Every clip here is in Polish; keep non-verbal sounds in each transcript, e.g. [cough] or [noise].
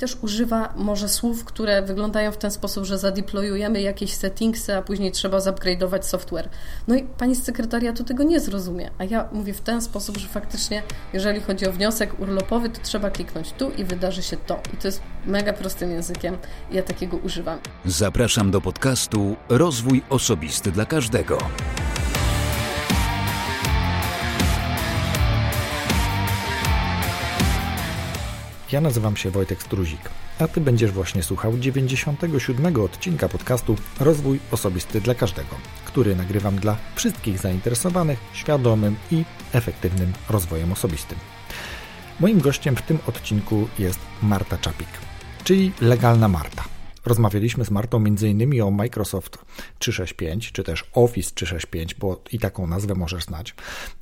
też używa może słów, które wyglądają w ten sposób, że zadeployujemy jakieś settingsy, a później trzeba zupgrade'ować software. No i pani z sekretariatu tego nie zrozumie, a ja mówię w ten sposób, że faktycznie jeżeli chodzi o wniosek urlopowy, to trzeba kliknąć tu i wydarzy się to. I to jest mega prostym językiem ja takiego używam. Zapraszam do podcastu Rozwój Osobisty dla Każdego. Ja nazywam się Wojtek Struzik, a Ty będziesz właśnie słuchał 97 odcinka podcastu Rozwój Osobisty dla Każdego, który nagrywam dla wszystkich zainteresowanych świadomym i efektywnym rozwojem osobistym. Moim gościem w tym odcinku jest Marta Czapik, czyli legalna Marta. Rozmawialiśmy z Martą m.in. o Microsoft 365, czy też Office 365, bo i taką nazwę możesz znać,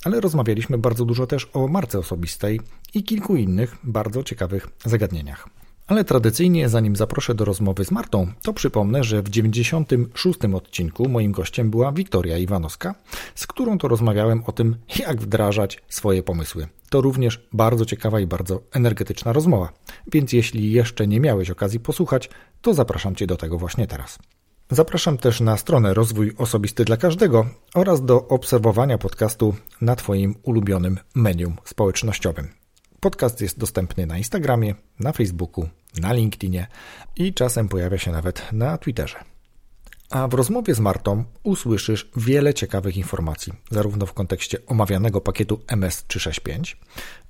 ale rozmawialiśmy bardzo dużo też o marce osobistej i kilku innych bardzo ciekawych zagadnieniach. Ale tradycyjnie, zanim zaproszę do rozmowy z Martą, to przypomnę, że w 96 odcinku moim gościem była Wiktoria Iwanowska, z którą to rozmawiałem o tym, jak wdrażać swoje pomysły. To również bardzo ciekawa i bardzo energetyczna rozmowa, więc jeśli jeszcze nie miałeś okazji posłuchać, to zapraszam Cię do tego właśnie teraz. Zapraszam też na stronę Rozwój Osobisty dla Każdego oraz do obserwowania podcastu na Twoim ulubionym medium społecznościowym. Podcast jest dostępny na Instagramie, na Facebooku, na LinkedInie i czasem pojawia się nawet na Twitterze. A w rozmowie z Martą usłyszysz wiele ciekawych informacji, zarówno w kontekście omawianego pakietu MS365,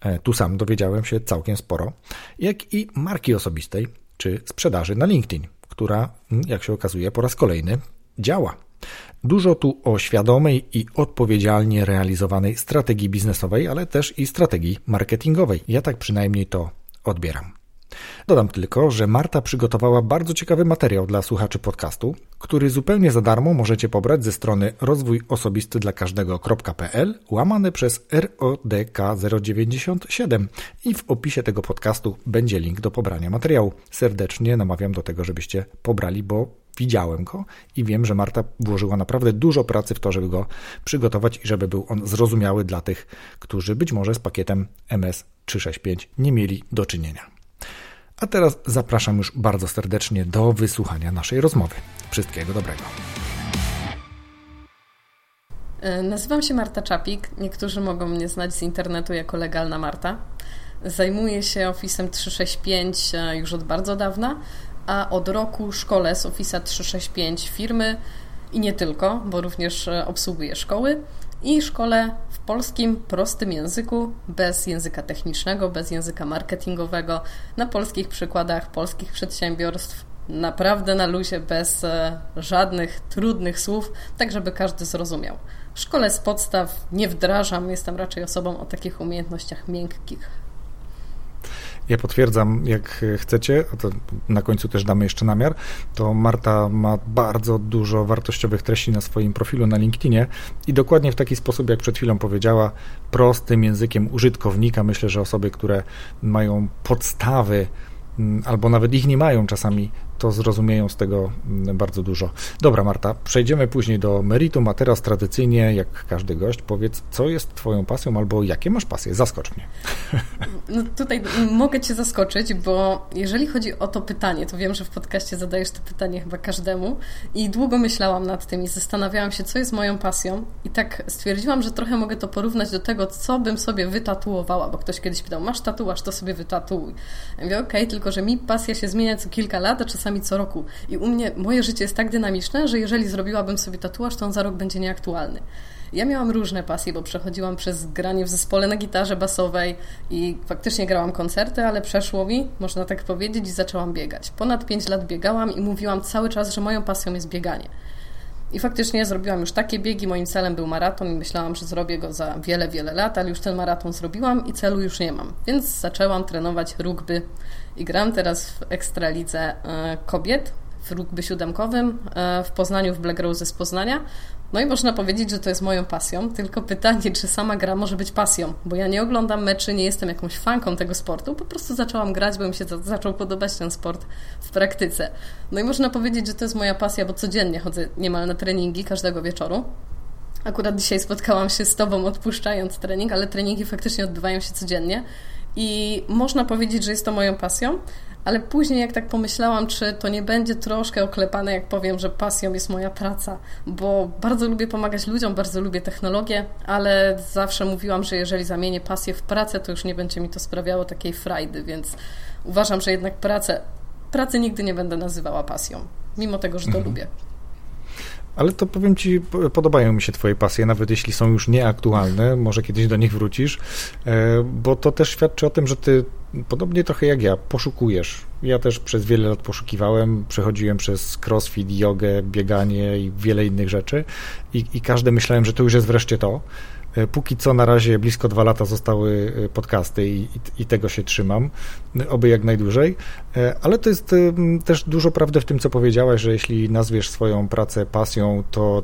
e, tu sam dowiedziałem się całkiem sporo, jak i marki osobistej czy sprzedaży na LinkedIn, która, jak się okazuje, po raz kolejny działa. Dużo tu o świadomej i odpowiedzialnie realizowanej strategii biznesowej, ale też i strategii marketingowej. Ja tak przynajmniej to odbieram. Dodam tylko, że Marta przygotowała bardzo ciekawy materiał dla słuchaczy podcastu, który zupełnie za darmo możecie pobrać ze strony rozwój osobisty dla każdego.pl łamane przez RODK 097 i w opisie tego podcastu będzie link do pobrania materiału. Serdecznie namawiam do tego, żebyście pobrali, bo widziałem go i wiem, że Marta włożyła naprawdę dużo pracy w to, żeby go przygotować i żeby był on zrozumiały dla tych, którzy być może z pakietem MS 365 nie mieli do czynienia. A teraz zapraszam już bardzo serdecznie do wysłuchania naszej rozmowy. Wszystkiego dobrego. E, nazywam się Marta Czapik. Niektórzy mogą mnie znać z internetu jako legalna Marta. Zajmuję się Office 365 e, już od bardzo dawna, a od roku szkole z Office 365 firmy i nie tylko, bo również e, obsługuję szkoły i szkole w polskim, prostym języku, bez języka technicznego, bez języka marketingowego, na polskich przykładach polskich przedsiębiorstw, naprawdę na luzie, bez e, żadnych trudnych słów, tak żeby każdy zrozumiał. W szkole z podstaw nie wdrażam, jestem raczej osobą o takich umiejętnościach miękkich. Ja potwierdzam, jak chcecie, a to na końcu też damy jeszcze namiar, to Marta ma bardzo dużo wartościowych treści na swoim profilu na LinkedInie i dokładnie w taki sposób, jak przed chwilą powiedziała, prostym językiem użytkownika. Myślę, że osoby, które mają podstawy mm, albo nawet ich nie mają czasami to zrozumieją z tego mm, bardzo dużo. Dobra, Marta, przejdziemy później do meritum, a teraz tradycyjnie, jak każdy gość, powiedz, co jest Twoją pasją albo jakie masz pasje? Zaskocz mnie. [laughs] No tutaj mogę Cię zaskoczyć, bo jeżeli chodzi o to pytanie, to wiem, że w podcaście zadajesz to pytanie chyba każdemu i długo myślałam nad tym i zastanawiałam się, co jest moją pasją i tak stwierdziłam, że trochę mogę to porównać do tego, co bym sobie wytatuowała, bo ktoś kiedyś pytał, masz tatuaż, to sobie wytatuuj. Ja mówię, okej, okay, tylko że mi pasja się zmienia co kilka lat, a czasami czasami co roku. I u mnie moje życie jest tak dynamiczne, że jeżeli zrobiłabym sobie tatuaż, to on za rok będzie nieaktualny. Ja miałam różne pasje, bo przechodziłam przez granie w zespole na gitarze basowej i faktycznie grałam koncerty, ale przeszło mi, można tak powiedzieć, i zaczęłam biegać. Ponad 5 lat biegałam i mówiłam cały czas, że moją pasją jest bieganie. I faktycznie zrobiłam już takie biegi. Moim celem był maraton i myślałam, że zrobię go za wiele, wiele lat, ale już ten maraton zrobiłam i celu już nie mam. Więc zaczęłam trenować rugby i gram teraz w Ekstralidze e, kobiet w rugby siódemkowym e, w Poznaniu, w Black Rose z Poznania. No i można powiedzieć, że to jest moją pasją, tylko pytanie, czy sama gra może być pasją, bo ja nie oglądam meczy, nie jestem jakąś fanką tego sportu, po prostu zaczęłam grać, bo mi się zaczął podobać ten sport w praktyce. No i można powiedzieć, że to jest moja pasja, bo codziennie chodzę niemal na treningi każdego wieczoru. Akurat dzisiaj spotkałam się z Tobą odpuszczając trening, ale treningi faktycznie odbywają się codziennie i można powiedzieć, że jest to moją pasją, ale później jak tak pomyślałam, czy to nie będzie troszkę oklepane, jak powiem, że pasją jest moja praca, bo bardzo lubię pomagać ludziom, bardzo lubię technologię, ale zawsze mówiłam, że jeżeli zamienię pasję w pracę, to już nie będzie mi to sprawiało takiej frajdy, więc uważam, że jednak pracę, pracy nigdy nie będę nazywała pasją, mimo tego, że to mhm. lubię. Ale to powiem Ci, podobają mi się Twoje pasje, nawet jeśli są już nieaktualne, może kiedyś do nich wrócisz, e, bo to też świadczy o tym, że Ty, podobnie trochę jak ja, poszukujesz. Ja też przez wiele lat poszukiwałem, przechodziłem przez crossfit, jogę, bieganie i wiele innych rzeczy i, i każde myślałem, że to już jest wreszcie to. E, póki co na razie blisko dwa lata zostały e, podcasty i, i, tego się trzymam, oby jak najdłużej, e, ale to jest też dużo prawdy w tym, co powiedziałaś, że jeśli nazwiesz swoją pracę pasją, to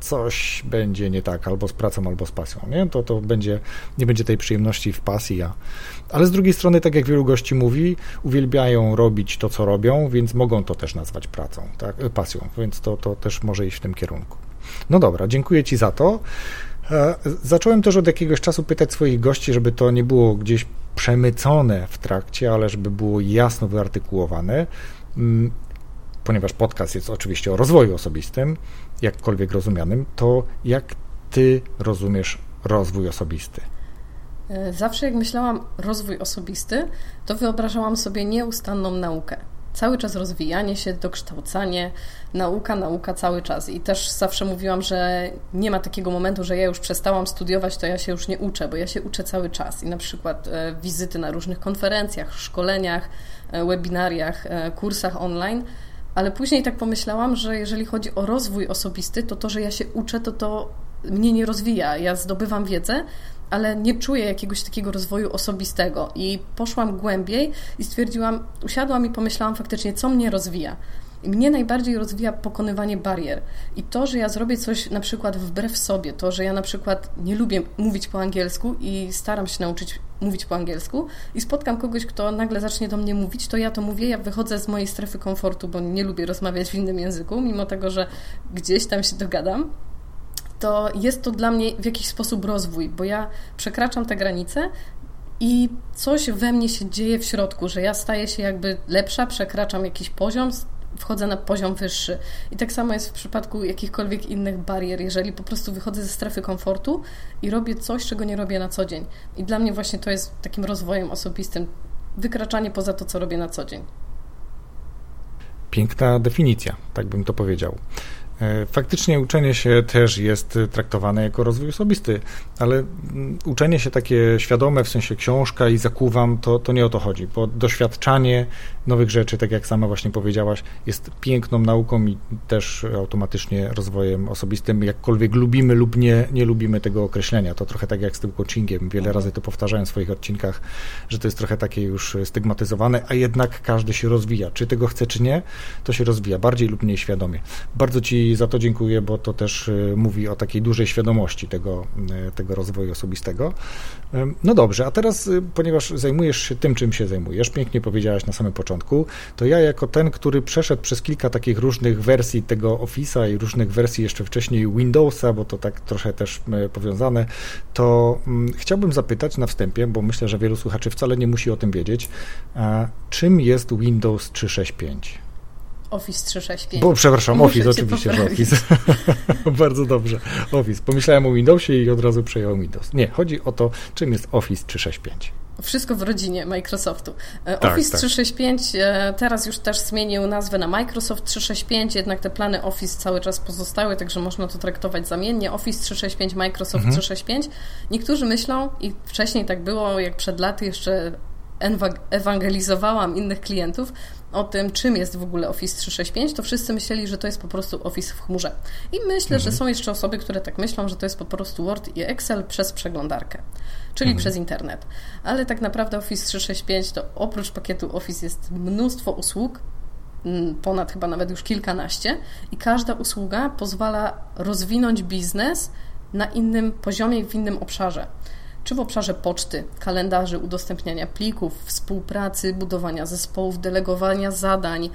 coś będzie nie tak, albo z pracą, albo z pasją, nie? To, to będzie, nie będzie tej przyjemności w pasji, a, ale z drugiej strony, tak jak wielu gości mówi, uwielbiają robić to, co robią, więc mogą to też nazwać pracą, tak? pasją, więc to, to też może iść w tym kierunku. No dobra, dziękuję Ci za to. E, zacząłem też od jakiegoś czasu pytać swoich gości, żeby to nie było gdzieś przemycone w trakcie, ale żeby było jasno wyartykułowane, mm, ponieważ podcast jest oczywiście o rozwoju osobistym, jakkolwiek rozumianym, to jak ty rozumiesz rozwój osobisty? E, zawsze jak myślałam rozwój osobisty, to wyobrażałam sobie nieustanną naukę cały czas rozwijanie się, dokształcanie, nauka, nauka cały czas. I też zawsze mówiłam, że nie ma takiego momentu, że ja już przestałam studiować, to ja się już nie uczę, bo ja się uczę cały czas. I na przykład e, wizyty na różnych konferencjach, szkoleniach, e, webinariach, e, kursach online. Ale później tak pomyślałam, że jeżeli chodzi o rozwój osobisty, to to, że ja się uczę, to to mnie nie rozwija. Ja zdobywam wiedzę, ale nie czuję jakiegoś takiego rozwoju osobistego. I poszłam głębiej i stwierdziłam, usiadłam i pomyślałam faktycznie, co mnie rozwija. I mnie najbardziej rozwija pokonywanie barier. I to, że ja zrobię coś na przykład wbrew sobie, to, że ja na przykład nie lubię mówić po angielsku i staram się nauczyć mówić po angielsku i spotkam kogoś, kto nagle zacznie do mnie mówić, to ja to mówię, ja wychodzę z mojej strefy komfortu, bo nie lubię rozmawiać w innym języku, mimo tego, że gdzieś tam się dogadam to jest to dla mnie w jakiś sposób rozwój, bo ja przekraczam te granice i coś we mnie się dzieje w środku, że ja staję się jakby lepsza, przekraczam jakiś poziom, wchodzę na poziom wyższy. I tak samo jest w przypadku jakichkolwiek innych barier, jeżeli po prostu wychodzę ze strefy komfortu i robię coś, czego nie robię na co dzień. I dla mnie właśnie to jest takim rozwojem osobistym, wykraczanie poza to, co robię na co dzień. Piękna definicja, tak bym to powiedział. E, faktycznie uczenie się też jest traktowane jako rozwój osobisty, ale mm, uczenie się takie świadome, w sensie książka i zakuwam, to, to nie o to chodzi, bo doświadczanie nowych rzeczy, tak jak sama właśnie powiedziałaś, jest piękną nauką i też automatycznie rozwojem osobistym, jakkolwiek lubimy lub nie, nie lubimy tego określenia. To trochę tak jak z tym coachingiem, wiele razy to powtarzałem w swoich odcinkach, że to jest trochę takie już stygmatyzowane, a jednak każdy się rozwija. Czy tego chce, czy nie, to się rozwija, bardziej lub mniej świadomie. Bardzo Ci za to dziękuję, bo to też y, mówi o takiej dużej świadomości tego, y, tego rozwoju osobistego. No dobrze, a teraz, y, ponieważ zajmujesz się tym, czym się zajmujesz, pięknie powiedziałaś na samym początku, to ja jako ten, który przeszedł przez kilka takich różnych wersji tego Office'a i różnych wersji jeszcze wcześniej Windowsa, bo to tak trochę też powiązane, to mm, chciałbym zapytać na wstępie, bo myślę, że wielu słuchaczy wcale nie musi o tym wiedzieć, czym jest Windows 365? Office 365. Bo, przepraszam, Muszę Office, oczywiście, że Office. [laughs] Bardzo dobrze. Office. Pomyślałem o Windowsie i od razu przejąłem Windows. Nie, chodzi o to, czym jest Office 365. Wszystko w rodzinie Microsoftu. E, tak, Office tak. 365 e, teraz już też zmienił nazwę na Microsoft 365, jednak te plany Office cały czas pozostały, także można to traktować zamiennie. Office 365, Microsoft mhm. 365. Niektórzy myślą, i wcześniej tak było, jak przed laty jeszcze ewangelizowałam innych klientów, o tym, czym jest w ogóle Office 365, to wszyscy myśleli, że to jest po prostu Office w chmurze. I myślę, mhm. że są jeszcze osoby, które tak myślą, że to jest po prostu Word i Excel przez przeglądarkę, czyli mhm. przez internet. Ale tak naprawdę Office 365 to oprócz pakietu Office jest mnóstwo usług, mm, ponad chyba nawet już kilkanaście, i każda usługa pozwala rozwinąć biznes na innym poziomie, w innym obszarze czy w obszarze poczty, kalendarzy, udostępniania plików, współpracy, budowania zespołów, delegowania zadań,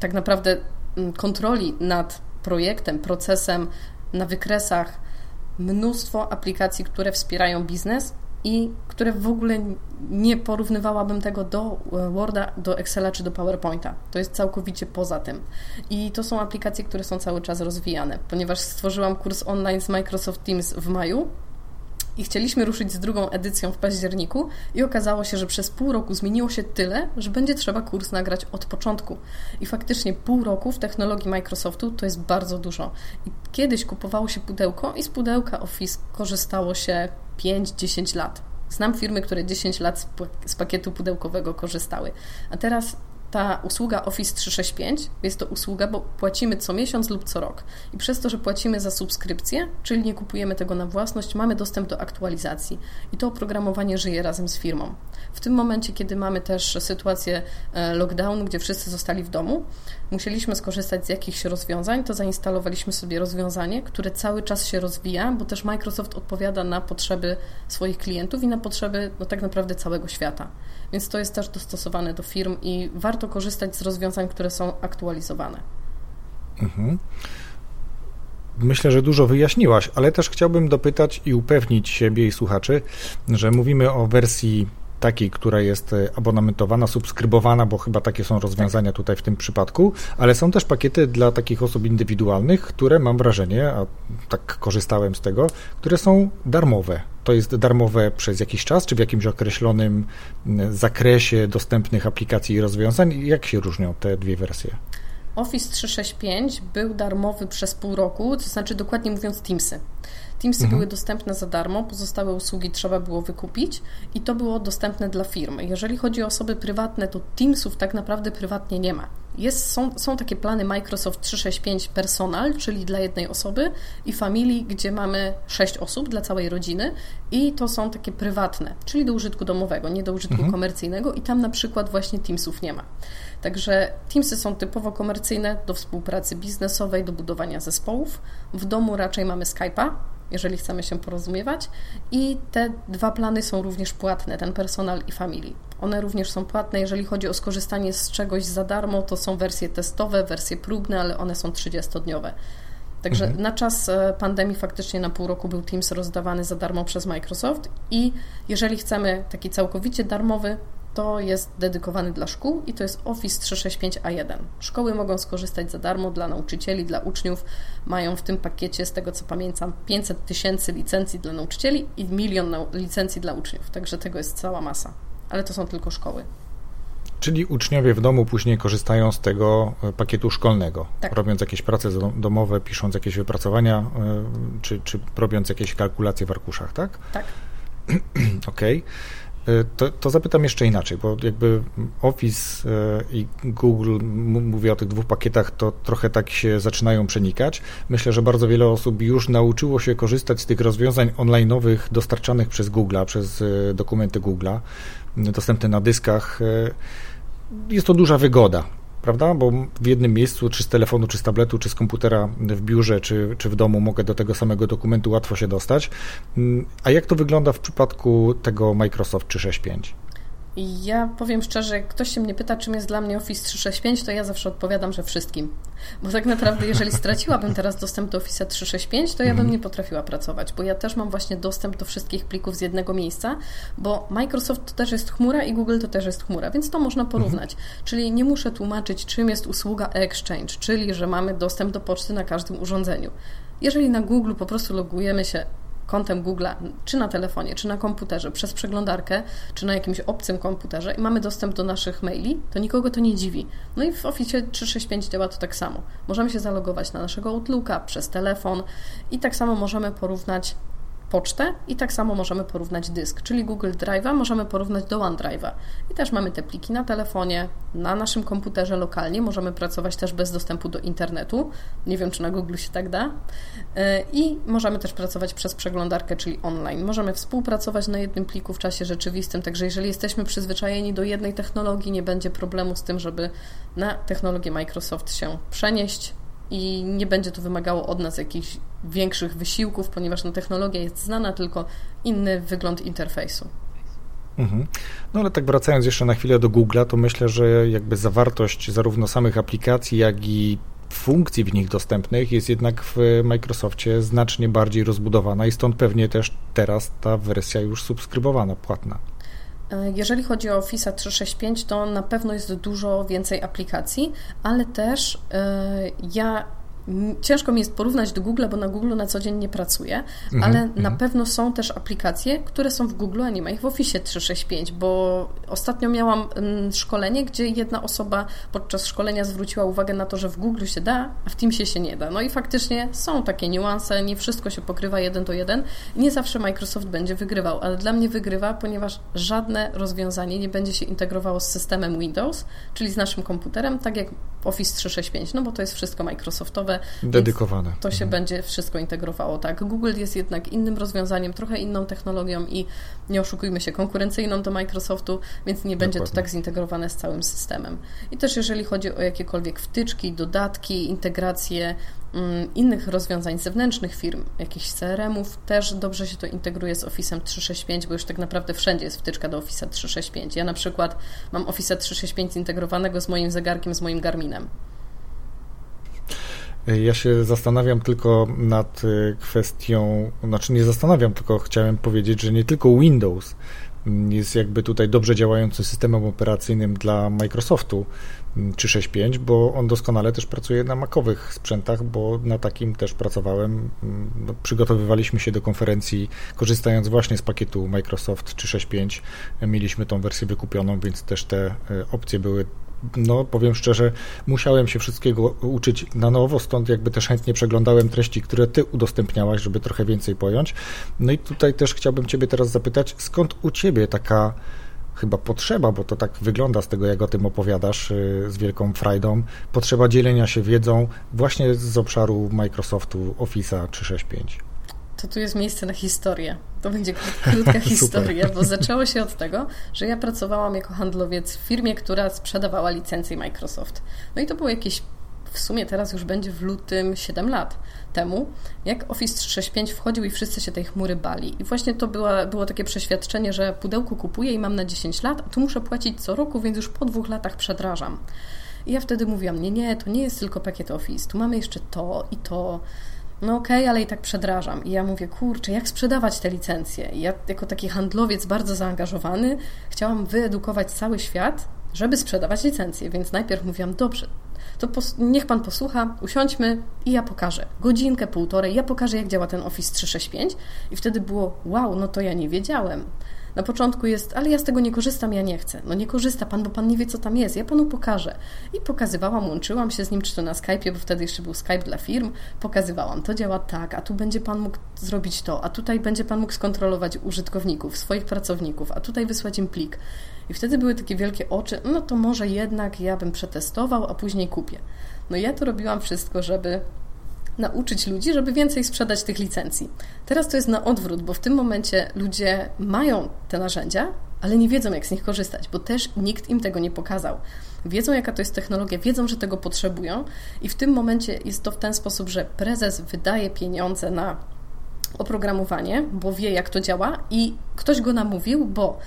tak naprawdę mm, kontroli nad projektem, procesem na wykresach, mnóstwo aplikacji, które wspierają biznes i które w ogóle nie porównywałabym tego do e, Worda, do Excela czy do PowerPointa. To jest całkowicie poza tym. I to są aplikacje, które są cały czas rozwijane. Ponieważ stworzyłam kurs online z Microsoft Teams w maju, i chcieliśmy ruszyć z drugą edycją w październiku i okazało się, że przez pół roku zmieniło się tyle, że będzie trzeba kurs nagrać od początku. I faktycznie pół roku w technologii Microsoftu to jest bardzo dużo. I kiedyś kupowało się pudełko i z pudełka Office korzystało się 5-10 lat. Znam firmy, które 10 lat z pakietu pudełkowego korzystały. A teraz ta usługa Office 365 jest to usługa, bo płacimy co miesiąc lub co rok. I przez to, że płacimy za subskrypcję, czyli nie kupujemy tego na własność, mamy dostęp do aktualizacji. I to oprogramowanie żyje razem z firmą. W tym momencie, kiedy mamy też sytuację e, lockdownu, gdzie wszyscy zostali w domu, musieliśmy skorzystać z jakichś rozwiązań, to zainstalowaliśmy sobie rozwiązanie, które cały czas się rozwija, bo też Microsoft odpowiada na potrzeby swoich klientów i na potrzeby no, tak naprawdę całego świata. Więc to jest też dostosowane do firm i warto korzystać z rozwiązań, które są aktualizowane. Mhm. Myślę, że dużo wyjaśniłaś, ale też chciałbym dopytać i upewnić siebie i słuchaczy, że mówimy o wersji takiej, która jest e, abonamentowana, subskrybowana, bo chyba takie są rozwiązania tak. tutaj w tym przypadku, ale są też pakiety dla takich osób indywidualnych, które mam wrażenie, a tak korzystałem z tego, które są darmowe. To jest darmowe przez jakiś czas, czy w jakimś określonym zakresie dostępnych aplikacji i rozwiązań? Jak się różnią te dwie wersje? Office 365 był darmowy przez pół roku, to znaczy dokładnie mówiąc Teamsy. Teamsy mhm. były dostępne za darmo, pozostałe usługi trzeba było wykupić i to było dostępne dla firmy. Jeżeli chodzi o osoby prywatne, to Teamsów tak naprawdę prywatnie nie ma. Jest, są, są takie plany Microsoft 365 Personal, czyli dla jednej osoby i Family, gdzie mamy 6 osób dla całej rodziny i to są takie prywatne, czyli do użytku domowego, nie do użytku mhm. komercyjnego i tam na przykład właśnie Teamsów nie ma. Także Teamsy są typowo komercyjne do współpracy biznesowej, do budowania zespołów. W domu raczej mamy Skype'a, jeżeli chcemy się porozumiewać. I te dwa plany są również płatne, ten personal i family. One również są płatne. Jeżeli chodzi o skorzystanie z czegoś za darmo, to są wersje testowe, wersje próbne, ale one są 30-dniowe. Także mhm. na czas e, pandemii faktycznie na pół roku był Teams rozdawany za darmo przez Microsoft i jeżeli chcemy taki całkowicie darmowy, to jest dedykowany dla szkół i to jest Office 365 A1. Szkoły mogą skorzystać za darmo dla nauczycieli, dla uczniów. Mają w tym pakiecie, z tego co pamiętam, 500 tysięcy licencji dla nauczycieli i milion licencji dla uczniów. Także tego jest cała masa. Ale to są tylko szkoły. Czyli uczniowie w domu później korzystają z tego e, pakietu szkolnego, tak. robiąc jakieś prace domowe, pisząc jakieś wypracowania, e, czy, czy robiąc jakieś kalkulacje w arkuszach, tak? Tak. [clears throat] Okej. Okay. E, to, to, zapytam jeszcze inaczej, bo jakby Office i Google, mówię o tych dwóch pakietach, to trochę tak się zaczynają przenikać. Myślę, że bardzo wiele osób już nauczyło się korzystać z tych rozwiązań online'owych dostarczanych przez Google, przez dokumenty Google, dostępne na dyskach. Jest to duża wygoda prawda? Bo w jednym miejscu, czy z telefonu, czy z tabletu, czy z komputera w biurze, czy, czy w domu mogę do tego samego dokumentu łatwo się dostać. Mm, a jak to wygląda w przypadku tego Microsoft 365? Ja powiem szczerze, jak ktoś się mnie pyta, czym jest dla mnie Office 365, to ja zawsze odpowiadam, że wszystkim. Bo tak naprawdę, jeżeli [laughs] straciłabym teraz dostęp do Office 365, to ja bym mhm. nie potrafiła pracować, bo ja też mam właśnie dostęp do wszystkich plików z jednego miejsca, bo Microsoft to też jest chmura i Google to też jest chmura, więc to można porównać. Mhm. Czyli nie muszę tłumaczyć, czym jest usługa Exchange, czyli że mamy dostęp do poczty na każdym urządzeniu. Jeżeli na Google po prostu logujemy się kontem Google'a, czy na telefonie, czy na komputerze, przez przeglądarkę, czy na jakimś obcym komputerze i mamy dostęp do naszych maili, to nikogo to nie dziwi. No i w Office 365 działa to tak samo. Możemy się zalogować na naszego Outlooka przez telefon i tak samo możemy porównać pocztę i tak samo możemy porównać dysk, czyli Google Drive'a możemy porównać do OneDrive'a. I też mamy te pliki na telefonie, na naszym komputerze lokalnie, możemy pracować też bez dostępu do internetu. Nie wiem, czy na Google się tak da. E, I możemy też pracować przez przeglądarkę, czyli online. Możemy współpracować na jednym pliku w czasie rzeczywistym, także jeżeli jesteśmy przyzwyczajeni do jednej technologii, nie będzie problemu z tym, żeby na technologię Microsoft się przenieść i nie będzie to wymagało od nas jakichś większych wysiłków, ponieważ no, technologia jest znana, tylko inny wygląd interfejsu. Mhm. No ale tak wracając jeszcze na chwilę do Google'a, to myślę, że jakby zawartość zarówno samych aplikacji, jak i funkcji w nich dostępnych jest jednak w Microsoftie znacznie bardziej rozbudowana i stąd pewnie też teraz ta wersja już subskrybowana, płatna. E, jeżeli chodzi o Office 365, to na pewno jest dużo więcej aplikacji, ale też e, ja Ciężko mi jest porównać do Google, bo na Google na co dzień nie pracuję, mhm, ale na mhm. pewno są też aplikacje, które są w Google, a nie ma ich w Office 365, bo ostatnio miałam szkolenie, gdzie jedna osoba podczas szkolenia zwróciła uwagę na to, że w Google się da, a w Teamsie się nie da. No i faktycznie są takie niuanse, nie wszystko się pokrywa jeden do jeden nie zawsze Microsoft będzie wygrywał, ale dla mnie wygrywa, ponieważ żadne rozwiązanie nie będzie się integrowało z systemem Windows, czyli z naszym komputerem, tak jak Office 365, no bo to jest wszystko Microsoftowe, Dedykowane. To się mhm. będzie wszystko integrowało, tak. Google jest jednak innym rozwiązaniem, trochę inną technologią i nie oszukujmy się, konkurencyjną do Microsoftu, więc nie będzie Dokładnie. to tak zintegrowane z całym systemem. I też jeżeli chodzi o jakiekolwiek wtyczki, dodatki, integracje mm, innych rozwiązań zewnętrznych firm, jakichś CRM-ów, też dobrze się to integruje z Office 365, bo już tak naprawdę wszędzie jest wtyczka do Office 365. Ja na przykład mam Office 365 zintegrowanego z moim zegarkiem, z moim Garminem. Ja się zastanawiam tylko nad y, kwestią, znaczy nie zastanawiam, tylko chciałem powiedzieć, że nie tylko Windows jest jakby tutaj dobrze działającym systemem operacyjnym dla Microsoftu 365, mm, bo on doskonale też pracuje na makowych sprzętach, bo na takim też pracowałem. Mm, no, przygotowywaliśmy się do konferencji korzystając właśnie z pakietu Microsoft 365. Mieliśmy tą wersję wykupioną, więc też te y, opcje były no powiem szczerze, musiałem się wszystkiego uczyć na nowo, stąd jakby też chętnie przeglądałem treści, które ty udostępniałaś, żeby trochę więcej pojąć. No i tutaj też chciałbym ciebie teraz zapytać, skąd u ciebie taka chyba potrzeba, bo to tak wygląda z tego, jak o tym opowiadasz y, z wielką frajdą, potrzeba dzielenia się wiedzą właśnie z obszaru Microsoftu Office'a 365 to tu jest miejsce na historię. To będzie [laughs] krótka historia, bo zaczęło się od tego, że ja pracowałam jako handlowiec w firmie, która sprzedawała licencję Microsoft. No i to było jakieś w sumie teraz już będzie w lutym 7 lat temu, jak Office 365 wchodził i wszyscy się tej chmury bali. I właśnie to była, było takie przeświadczenie, że pudełku kupuję i mam na 10 lat, a tu muszę płacić co roku, więc już po dwóch latach przedrażam. I ja wtedy mówiłam, nie, nie, to nie jest tylko pakiet Office, tu mamy jeszcze to i to no okej, okay, ale i tak przedrażam. I ja mówię, kurczę, jak sprzedawać te licencje? I ja jako taki handlowiec bardzo zaangażowany chciałam wyedukować cały świat, żeby sprzedawać licencje, więc najpierw mówiłam, dobrze, to niech Pan posłucha, usiądźmy i ja pokażę. Godzinkę, półtorej, ja pokażę, jak działa ten Office 365 i wtedy było, wow, no to ja nie wiedziałem. Na początku jest, ale ja z tego nie korzystam, ja nie chcę. No nie korzysta pan, bo pan nie wie, co tam jest. Ja panu pokażę. I pokazywałam, łączyłam się z nim, czy to na Skype'ie, bo wtedy jeszcze był Skype dla firm. Pokazywałam, to działa tak, a tu będzie pan mógł zrobić to, a tutaj będzie pan mógł skontrolować użytkowników, swoich pracowników, a tutaj wysłać im plik. I wtedy były takie wielkie oczy, no to może jednak ja bym przetestował, a później kupię. No ja to robiłam wszystko, żeby nauczyć ludzi, żeby więcej sprzedać tych licencji. Teraz to jest na odwrót, bo w tym momencie ludzie mają te narzędzia, ale nie wiedzą, jak z nich korzystać, bo też nikt im tego nie pokazał. Wiedzą, jaka to jest technologia, wiedzą, że tego potrzebują, i w tym momencie jest to w ten sposób, że prezes wydaje pieniądze na oprogramowanie, bo wie, jak to działa, i ktoś go namówił, bo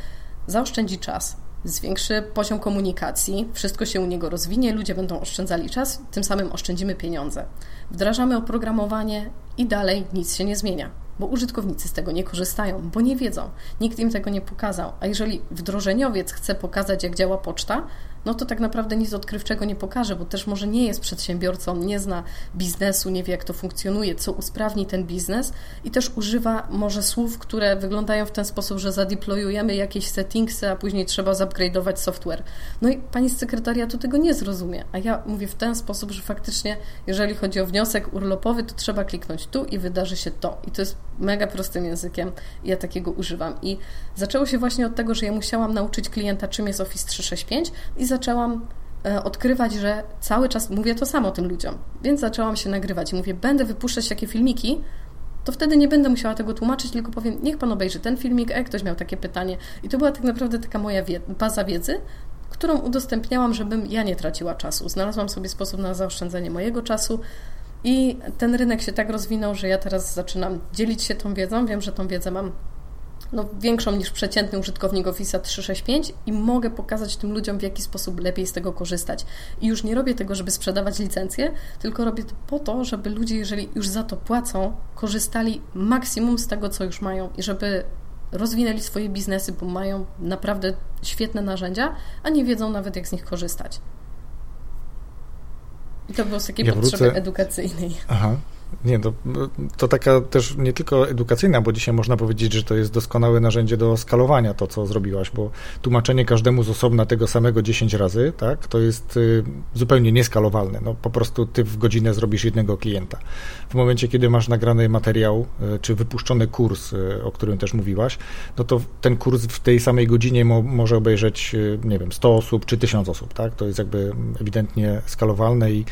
zaoszczędzi czas, zwiększy poziom komunikacji, wszystko się u niego rozwinie, ludzie będą oszczędzali czas, tym samym oszczędzimy pieniądze. Wdrażamy oprogramowanie i dalej nic się nie zmienia, bo użytkownicy z tego nie korzystają, bo nie wiedzą, nikt im tego nie pokazał. A jeżeli wdrożeniowiec chce pokazać, jak działa poczta, no to tak naprawdę nic odkrywczego nie pokaże, bo też może nie jest przedsiębiorcą, nie zna biznesu, nie wie jak to funkcjonuje, co usprawni ten biznes i też używa może słów, które wyglądają w ten sposób, że zadeployujemy jakieś settingsy, a później trzeba zupgrade'ować software. No i pani z sekretariatu tego nie zrozumie, a ja mówię w ten sposób, że faktycznie jeżeli chodzi o wniosek urlopowy, to trzeba kliknąć tu i wydarzy się to. I to jest mega prostym językiem ja takiego używam. I zaczęło się właśnie od tego, że ja musiałam nauczyć klienta, czym jest Office 365 i zaczęłam e, odkrywać, że cały czas mówię to samo tym ludziom. Więc zaczęłam się nagrywać i mówię, będę wypuszczać takie filmiki, to wtedy nie będę musiała tego tłumaczyć, tylko powiem, niech pan obejrzy ten filmik, jak ktoś miał takie pytanie. I to była tak naprawdę taka moja baza wiedzy, którą udostępniałam, żebym ja nie traciła czasu. Znalazłam sobie sposób na zaoszczędzenie mojego czasu i ten rynek się tak rozwinął, że ja teraz zaczynam dzielić się tą wiedzą. Wiem, że tą wiedzę mam no, większą niż przeciętny użytkownik Office 365 i mogę pokazać tym ludziom, w jaki sposób lepiej z tego korzystać. I już nie robię tego, żeby sprzedawać licencję, tylko robię to po to, żeby ludzie, jeżeli już za to płacą, korzystali maksimum z tego, co już mają i żeby rozwinęli swoje biznesy, bo mają naprawdę świetne narzędzia, a nie wiedzą nawet, jak z nich korzystać. I to było z takiej ja potrzeby wrócę... edukacyjnej. Aha. Nie, to, to taka też nie tylko edukacyjna, bo dzisiaj można powiedzieć, że to jest doskonałe narzędzie do skalowania to, co zrobiłaś, bo tłumaczenie każdemu z osobna tego samego 10 razy, tak, to jest y, zupełnie nieskalowalne. No, po prostu ty w godzinę zrobisz jednego klienta. W momencie, kiedy masz nagrany materiał, y, czy wypuszczony kurs, y, o którym też mówiłaś, no to ten kurs w tej samej godzinie mo, może obejrzeć, nie wiem, 100 osób czy 1000 osób, tak? To jest jakby ewidentnie skalowalne i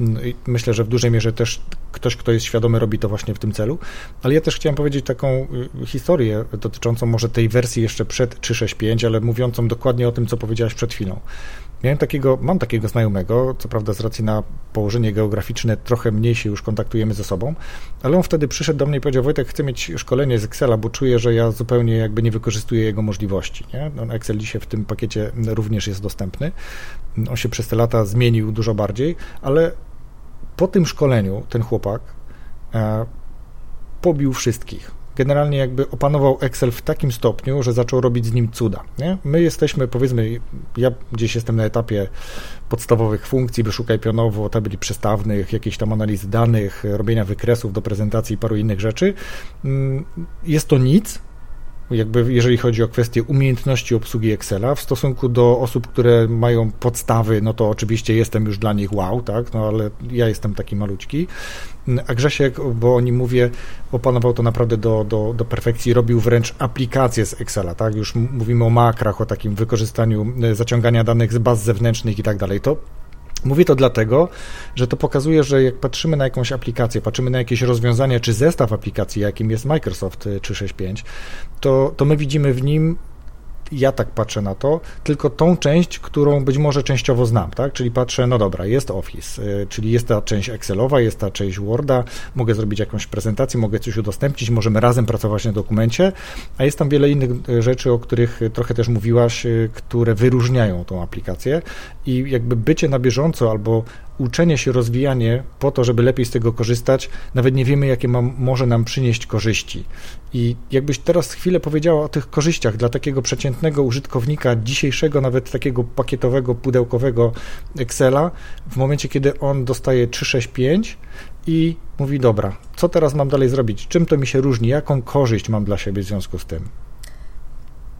no myślę, że w dużej mierze też ktoś, kto jest świadomy, robi to właśnie w tym celu. Ale ja też chciałem powiedzieć taką y, historię dotyczącą może tej wersji jeszcze przed 365, ale mówiącą dokładnie o tym, co powiedziałaś przed chwilą. Miałem takiego, mam takiego znajomego, co prawda z racji na położenie geograficzne trochę mniej się już kontaktujemy ze sobą, ale on wtedy przyszedł do mnie i powiedział, Wojtek, chcę mieć szkolenie z Excela, bo czuję, że ja zupełnie jakby nie wykorzystuję jego możliwości. Nie? No, Excel dzisiaj w tym pakiecie również jest dostępny. On się przez te lata zmienił dużo bardziej, ale po tym szkoleniu ten chłopak e, pobił wszystkich. Generalnie jakby opanował Excel w takim stopniu, że zaczął robić z nim cuda. Nie? My jesteśmy, powiedzmy, ja gdzieś jestem na etapie podstawowych funkcji, wyszukaj pionowo, tabeli przestawnych, jakiejś tam analizy danych, robienia wykresów do prezentacji i paru innych rzeczy. Mm, jest to nic, jakby jeżeli chodzi o kwestię umiejętności obsługi Excela w stosunku do osób, które mają podstawy, no to oczywiście jestem już dla nich wow, tak, no ale ja jestem taki maluczki. A Grzesiek, bo o nim mówię, opanował to naprawdę do, do, do perfekcji, robił wręcz aplikację z Excela, tak, już mówimy o makrach, o takim wykorzystaniu e, zaciągania danych z baz zewnętrznych i tak dalej. To Mówię to dlatego, że to pokazuje, że jak patrzymy na jakąś aplikację, patrzymy na jakieś rozwiązanie czy zestaw aplikacji, jakim jest Microsoft 365, to, to my widzimy w nim ja tak patrzę na to, tylko tą część, którą być może częściowo znam, tak? Czyli patrzę, no dobra, jest Office, y, czyli jest ta część Excelowa, jest ta część Worda, mogę zrobić jakąś prezentację, mogę coś udostępnić, możemy razem pracować na dokumencie, a jest tam wiele innych y, rzeczy, o których trochę też mówiłaś, y, które wyróżniają tą aplikację i jakby bycie na bieżąco albo uczenie się, rozwijanie po to, żeby lepiej z tego korzystać, nawet nie wiemy, jakie ma, może nam przynieść korzyści. I jakbyś teraz chwilę powiedziała o tych korzyściach dla takiego przeciętnego użytkownika dzisiejszego, nawet takiego pakietowego, pudełkowego Excela, w momencie, kiedy on dostaje 365 i mówi, dobra, co teraz mam dalej zrobić? Czym to mi się różni? Jaką korzyść mam dla siebie w związku z tym?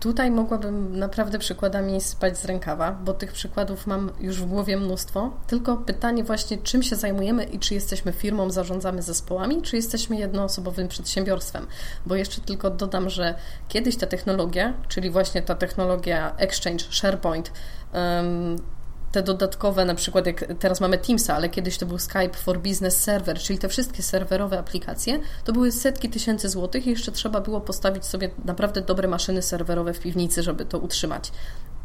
Tutaj mogłabym naprawdę przykładami spać z rękawa, bo tych przykładów mam już w głowie mnóstwo. Tylko pytanie właśnie, czym się zajmujemy i czy jesteśmy firmą, zarządzamy zespołami, czy jesteśmy jednoosobowym przedsiębiorstwem. Bo jeszcze tylko dodam, że kiedyś ta technologia, czyli właśnie ta technologia Exchange, SharePoint, um, te dodatkowe, na przykład jak teraz mamy Teamsa, ale kiedyś to był Skype for Business Server, czyli te wszystkie serwerowe aplikacje, to były setki tysięcy złotych i jeszcze trzeba było postawić sobie naprawdę dobre maszyny serwerowe w piwnicy, żeby to utrzymać.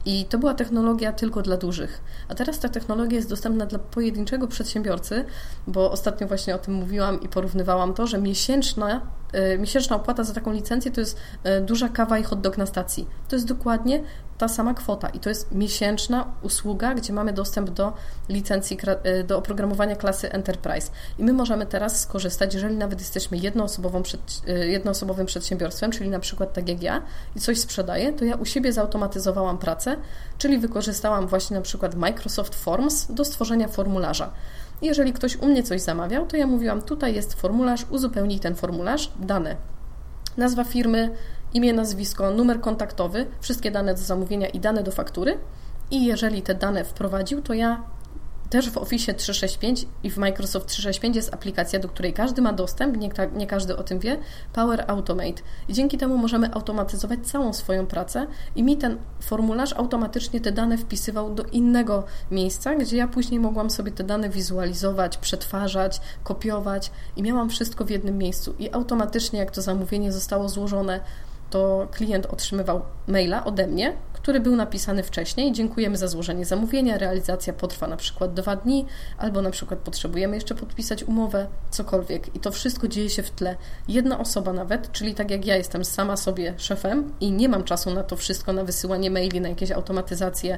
I to była technologia tylko dla dużych. A teraz ta technologia jest dostępna dla pojedynczego przedsiębiorcy, bo ostatnio właśnie o tym mówiłam i porównywałam to, że miesięczna, e, miesięczna opłata za taką licencję to jest e, duża kawa i hot dog na stacji. To jest dokładnie ta sama kwota i to jest miesięczna usługa, gdzie mamy dostęp do licencji, e, do oprogramowania klasy Enterprise. I my możemy teraz skorzystać, jeżeli nawet jesteśmy jednoosobową przed, jednoosobowym przedsiębiorstwem, czyli na przykład tak jak ja i coś sprzedaję, to ja u siebie zautomatyzowałam pracę, czyli wykorzystałam właśnie na przykład Microsoft Forms do stworzenia formularza. Jeżeli ktoś u mnie coś zamawiał, to ja mówiłam, tutaj jest formularz, uzupełnij ten formularz, dane. Nazwa firmy, imię, nazwisko, numer kontaktowy, wszystkie dane do zamówienia i dane do faktury. I jeżeli te dane wprowadził, to ja też w Office 365 i w Microsoft 365 jest aplikacja, do której każdy ma dostęp, nie, nie, każdy o tym wie, Power Automate. I dzięki temu możemy automatyzować całą swoją pracę i mi ten formularz automatycznie te dane wpisywał do innego miejsca, gdzie ja później mogłam sobie te dane wizualizować, przetwarzać, kopiować i miałam wszystko w jednym miejscu. I automatycznie, jak to zamówienie zostało złożone, to klient otrzymywał maila ode mnie, który był napisany wcześniej. Dziękujemy za złożenie zamówienia, realizacja potrwa na przykład dwa dni, albo na przykład potrzebujemy jeszcze podpisać umowę, cokolwiek. I to wszystko dzieje się w tle. Jedna osoba nawet, czyli tak jak ja jestem sama sobie szefem i nie mam czasu na to wszystko, na wysyłanie maili, na jakieś automatyzacje,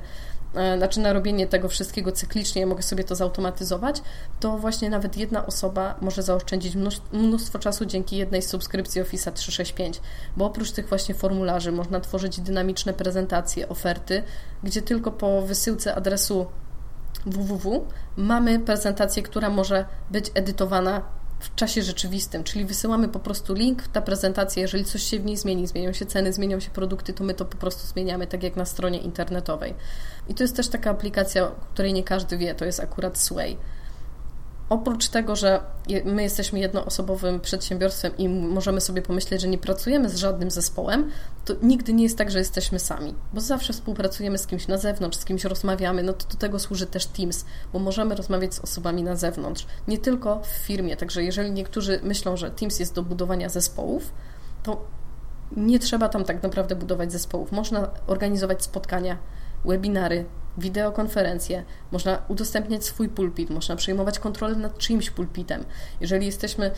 znaczy na robienie tego wszystkiego cyklicznie, mogę sobie to zautomatyzować, to właśnie nawet jedna osoba może zaoszczędzić mnóstwo czasu dzięki jednej subskrypcji Office 365, bo oprócz tych właśnie formularzy można tworzyć dynamiczne prezentacje, oferty, gdzie tylko po wysyłce adresu www mamy prezentację, która może być edytowana w czasie rzeczywistym, czyli wysyłamy po prostu link, ta prezentacja, jeżeli coś się w niej zmieni, zmienią się ceny, zmienią się produkty, to my to po prostu zmieniamy, tak jak na stronie internetowej. I to jest też taka aplikacja, której nie każdy wie, to jest akurat Sway. Oprócz tego, że my jesteśmy jednoosobowym przedsiębiorstwem i możemy sobie pomyśleć, że nie pracujemy z żadnym zespołem, to nigdy nie jest tak, że jesteśmy sami, bo zawsze współpracujemy z kimś na zewnątrz, z kimś rozmawiamy, no to do tego służy też Teams, bo możemy rozmawiać z osobami na zewnątrz, nie tylko w firmie. Także jeżeli niektórzy myślą, że Teams jest do budowania zespołów, to nie trzeba tam tak naprawdę budować zespołów. Można organizować spotkania, webinary, wideokonferencje, można udostępniać swój pulpit, można przejmować kontrolę nad czyimś pulpitem. Jeżeli jesteśmy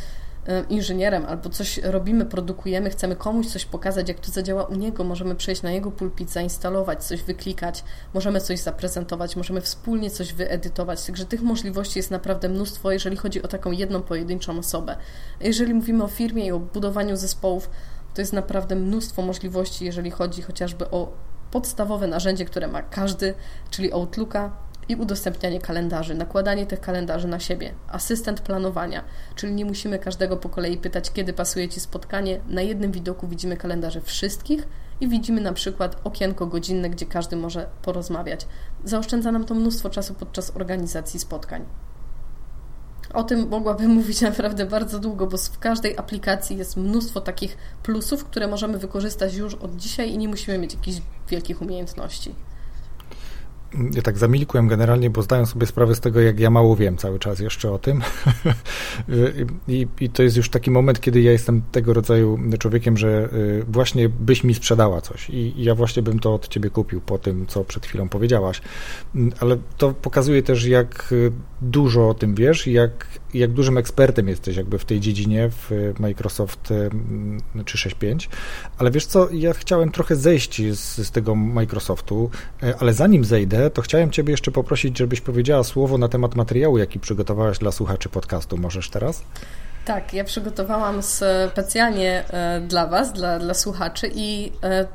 e, inżynierem albo coś robimy, produkujemy, chcemy komuś coś pokazać, jak to zadziała u niego, możemy przejść na jego pulpit, zainstalować, coś wyklikać, możemy coś zaprezentować, możemy wspólnie coś wyedytować. Także tych możliwości jest naprawdę mnóstwo, jeżeli chodzi o taką jedną pojedynczą osobę. Jeżeli mówimy o firmie i o budowaniu zespołów, to jest naprawdę mnóstwo możliwości, jeżeli chodzi chociażby o podstawowe narzędzie, które ma każdy, czyli Outlooka i udostępnianie kalendarzy, nakładanie tych kalendarzy na siebie, asystent planowania, czyli nie musimy każdego po kolei pytać, kiedy pasuje Ci spotkanie. Na jednym widoku widzimy kalendarze wszystkich i widzimy na przykład okienko godzinne, gdzie każdy może porozmawiać. Zaoszczędza nam to mnóstwo czasu podczas organizacji spotkań. O tym mogłabym mówić naprawdę bardzo długo, bo w każdej aplikacji jest mnóstwo takich plusów, które możemy wykorzystać już od dzisiaj i nie musimy mieć jakichś wielkich umiejętności ja tak zamilkłem generalnie, bo zdaję sobie sprawę z tego, jak ja mało wiem cały czas jeszcze o tym. [laughs] I, I, to jest już taki moment, kiedy ja jestem tego rodzaju człowiekiem, że y, właśnie byś mi sprzedała coś i, i ja właśnie bym to od ciebie kupił po tym, co przed chwilą powiedziałaś. Mm, ale to pokazuje też, jak y, dużo o tym wiesz jak, jak dużym ekspertem jesteś jakby w tej dziedzinie w Microsoft 365. Y, ale wiesz co, ja chciałem trochę zejść z, z tego Microsoftu, ale zanim zejdę, to chciałem Ciebie jeszcze poprosić, żebyś powiedziała słowo na temat materiału, jaki przygotowałaś dla słuchaczy podcastu. Możesz teraz? Tak, ja przygotowałam specjalnie e, dla Was, dla, dla słuchaczy i e,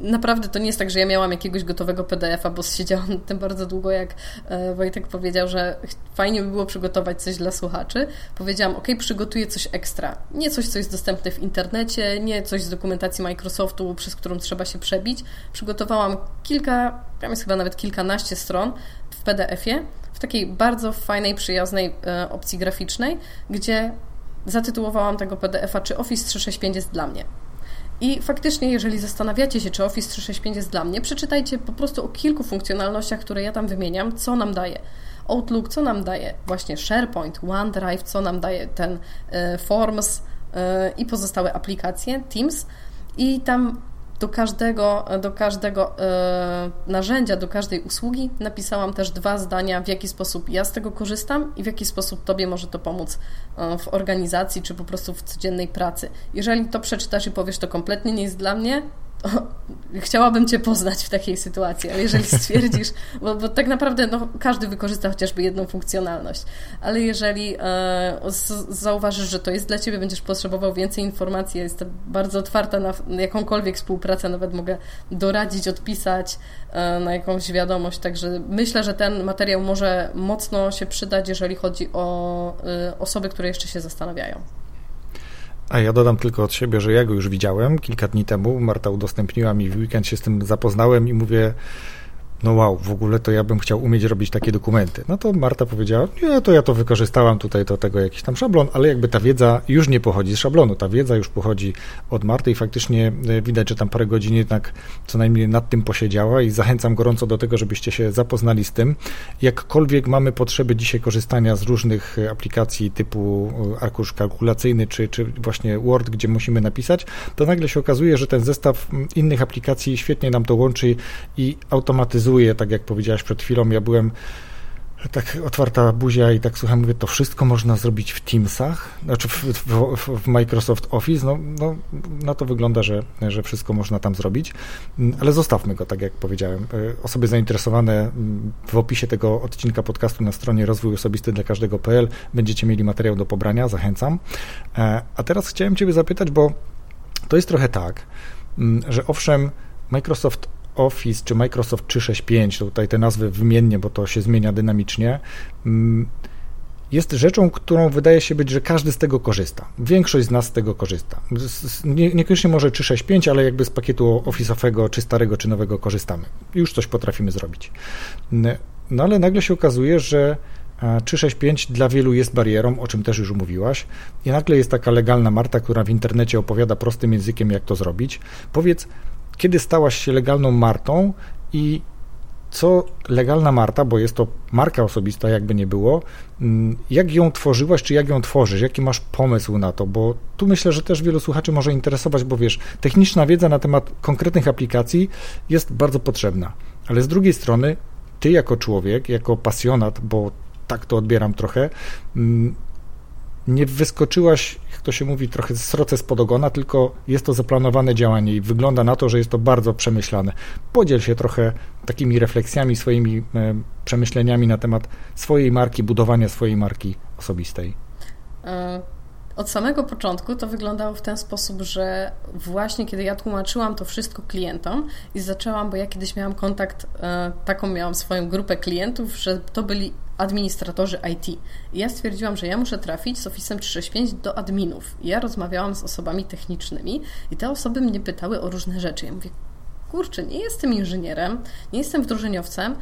naprawdę to nie jest tak, że ja miałam jakiegoś gotowego PDF-a, bo siedziałam tym bardzo długo, jak e, Wojtek powiedział, że fajnie by było przygotować coś dla słuchaczy. Powiedziałam, ok, przygotuję coś ekstra. Nie coś, co jest dostępne w internecie, nie coś z dokumentacji Microsoftu, przez którą trzeba się przebić. Przygotowałam kilka, tam jest chyba nawet kilkanaście stron w PDF-ie, w takiej bardzo fajnej, przyjaznej e, opcji graficznej, gdzie zatytułowałam tego PDF-a, czy Office 365 jest dla mnie. I faktycznie, jeżeli zastanawiacie się, czy Office 365 jest dla mnie, przeczytajcie po prostu o kilku funkcjonalnościach, które ja tam wymieniam, co nam daje. Outlook, co nam daje właśnie SharePoint, OneDrive, co nam daje ten y, Forms y, i pozostałe aplikacje, Teams. I tam do każdego, do każdego e, narzędzia, do każdej usługi napisałam też dwa zdania, w jaki sposób ja z tego korzystam i w jaki sposób Tobie może to pomóc e, w organizacji czy po prostu w codziennej pracy. Jeżeli to przeczytasz i powiesz, to kompletnie nie jest dla mnie, [laughs] chciałabym Cię poznać w takiej sytuacji, ale jeżeli stwierdzisz, [laughs] bo, bo tak naprawdę no, każdy wykorzysta chociażby jedną funkcjonalność, ale jeżeli e, zauważysz, że to jest dla Ciebie, będziesz potrzebował więcej informacji, jestem bardzo otwarta na, na jakąkolwiek współpracę, nawet mogę doradzić, odpisać e, na jakąś wiadomość, także myślę, że ten materiał może mocno się przydać, jeżeli chodzi o e, osoby, które jeszcze się zastanawiają. A ja dodam tylko od siebie, że ja go już widziałem kilka dni temu. Marta udostępniła mi w weekend, się z tym zapoznałem i mówię, no wow, w ogóle to ja bym chciał umieć robić takie dokumenty. No to Marta powiedziała, nie, to ja to wykorzystałam tutaj do tego jakiś tam szablon, ale jakby ta wiedza już nie pochodzi z szablonu, ta wiedza już pochodzi od Marty i faktycznie e, widać, że tam parę godzin jednak co najmniej nad tym posiedziała i zachęcam gorąco do tego, żebyście się zapoznali z tym. Jakkolwiek mamy potrzeby dzisiaj korzystania z różnych e, aplikacji typu e, arkusz kalkulacyjny czy, czy właśnie Word, gdzie musimy napisać, to nagle się okazuje, że ten zestaw innych aplikacji świetnie nam to łączy i automatyzuje tak jak powiedziałaś przed chwilą, ja byłem tak otwarta buzia i tak słucham, mówię, to wszystko można zrobić w Teamsach, znaczy w, w, w Microsoft Office, no, no, no to wygląda, że, że wszystko można tam zrobić, ale zostawmy go, tak jak powiedziałem. E, osoby zainteresowane w opisie tego odcinka podcastu na stronie rozwój osobisty dla każdego.pl będziecie mieli materiał do pobrania, zachęcam. E, a teraz chciałem Ciebie zapytać, bo to jest trochę tak, że owszem, Microsoft Office czy Microsoft 365, tutaj te nazwy wymiennie, bo to się zmienia dynamicznie, mm, jest rzeczą, którą wydaje się być, że każdy z tego korzysta. Większość z nas z tego korzysta. Nie, niekoniecznie może 365, ale jakby z pakietu Office'owego, czy starego, czy nowego korzystamy. Już coś potrafimy zrobić. No ale nagle się okazuje, że 365 dla wielu jest barierą, o czym też już mówiłaś, i nagle jest taka legalna Marta, która w internecie opowiada prostym językiem, jak to zrobić. Powiedz, kiedy stałaś się legalną Martą i co legalna Marta, bo jest to marka osobista, jakby nie było, mm, jak ją tworzyłaś, czy jak ją tworzysz, jaki masz pomysł na to, bo tu myślę, że też wielu słuchaczy może interesować, bo wiesz, techniczna wiedza na temat konkretnych aplikacji jest bardzo potrzebna, ale z drugiej strony, ty jako człowiek, jako pasjonat, bo tak to odbieram trochę, mm, nie wyskoczyłaś, jak to się mówi, trochę sroce spod ogona, tylko jest to zaplanowane działanie i wygląda na to, że jest to bardzo przemyślane. Podziel się trochę takimi refleksjami, swoimi e, przemyśleniami na temat swojej marki, budowania swojej marki osobistej. E, od samego początku to wyglądało w ten sposób, że właśnie kiedy ja tłumaczyłam to wszystko klientom i zaczęłam, bo ja kiedyś miałam kontakt, e, taką miałam swoją grupę klientów, że to byli administratorzy IT. I ja stwierdziłam, że ja muszę trafić z Office 365 do adminów. I ja rozmawiałam z osobami technicznymi i te osoby mnie pytały o różne rzeczy. Ja mówię, kurczę, nie jestem inżynierem, nie jestem wdrożeniowcem,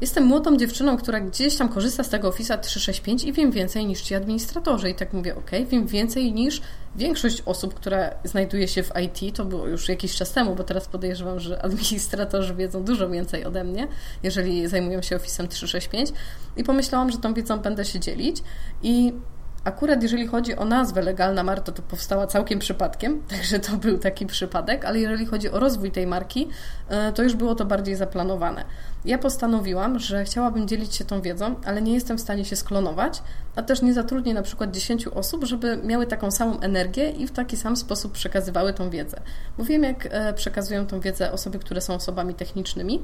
Jestem młodą dziewczyną, która gdzieś tam korzysta z tego Office 365 i wiem więcej niż ci administratorzy. I tak mówię, ok, wiem więcej niż większość osób, która znajduje się w IT. To było już jakiś czas temu, bo teraz podejrzewam, że administratorzy wiedzą dużo więcej ode mnie, jeżeli zajmują się Office 365. I pomyślałam, że tą wiedzą będę się dzielić. I Akurat jeżeli chodzi o nazwę Legalna Marta, to powstała całkiem przypadkiem, [laughs] także to był taki przypadek, ale jeżeli chodzi o rozwój tej marki, e, to już było to bardziej zaplanowane. Ja postanowiłam, że chciałabym dzielić się tą wiedzą, ale nie jestem w stanie się sklonować, a też nie zatrudnię na przykład 10 osób, żeby miały taką samą energię i w taki sam sposób przekazywały tą wiedzę. Bo wiem, jak e, przekazują tą wiedzę osoby, które są osobami technicznymi,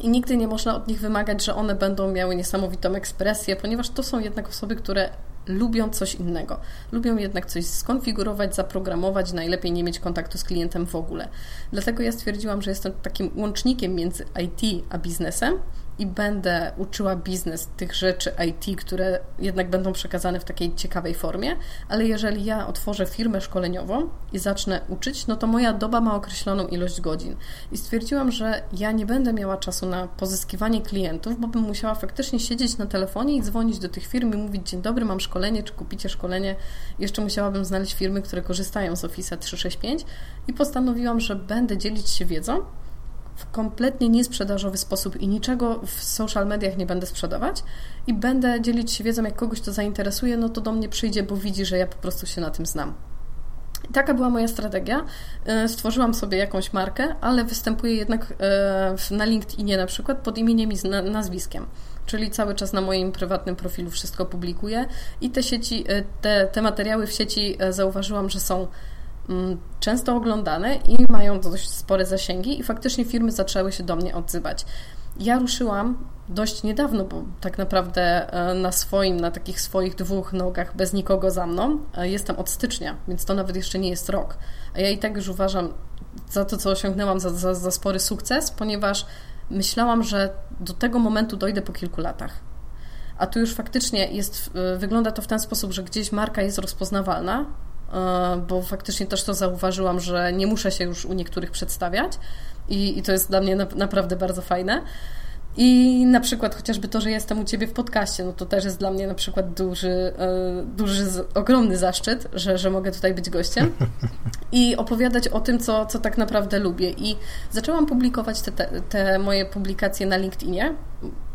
i nigdy nie można od nich wymagać, że one będą miały niesamowitą ekspresję, ponieważ to są jednak osoby, które lubią coś innego. Lubią jednak coś skonfigurować, zaprogramować, najlepiej nie mieć kontaktu z klientem w ogóle. Dlatego ja stwierdziłam, że jestem takim łącznikiem między IT a biznesem i będę uczyła biznes tych rzeczy IT, które jednak będą przekazane w takiej ciekawej formie, ale jeżeli ja otworzę firmę szkoleniową i zacznę uczyć, no to moja doba ma określoną ilość godzin. I stwierdziłam, że ja nie będę miała czasu na pozyskiwanie klientów, bo bym musiała faktycznie siedzieć na telefonie i dzwonić do tych firm i mówić: Dzień dobry, mam szkolenie, czy kupicie szkolenie? Jeszcze musiałabym znaleźć firmy, które korzystają z Office 365 i postanowiłam, że będę dzielić się wiedzą w kompletnie niesprzedażowy sposób i niczego w social mediach nie będę sprzedawać i będę dzielić się wiedzą, jak kogoś to zainteresuje, no to do mnie przyjdzie, bo widzi, że ja po prostu się na tym znam. Taka była moja strategia. E, stworzyłam sobie jakąś markę, ale występuję jednak e, na LinkedInie na przykład pod imieniem i nazwiskiem czyli cały czas na moim prywatnym profilu wszystko publikuję i te sieci, e, te, te materiały w sieci zauważyłam, że są często oglądane i mają dość spore zasięgi i faktycznie firmy zaczęły się do mnie odzywać. Ja ruszyłam dość niedawno, bo tak naprawdę e, na swoim, na takich swoich dwóch nogach, bez nikogo za mną, e, jestem od stycznia, więc to nawet jeszcze nie jest rok. A ja i tak już uważam za to, co osiągnęłam, za, za, za spory sukces, ponieważ myślałam, że do tego momentu dojdę po kilku latach. A tu już faktycznie jest, wygląda to w ten sposób, że gdzieś marka jest rozpoznawalna, bo faktycznie też to zauważyłam, że nie muszę się już u niektórych przedstawiać i, i to jest dla mnie na, naprawdę bardzo fajne. I na przykład chociażby to, że jestem u Ciebie w podcaście, no to też jest dla mnie na przykład duży, e, duży ogromny zaszczyt, że, że mogę tutaj być gościem [laughs] i opowiadać o tym, co, co tak naprawdę lubię. I zaczęłam publikować te, te, te moje publikacje na LinkedInie,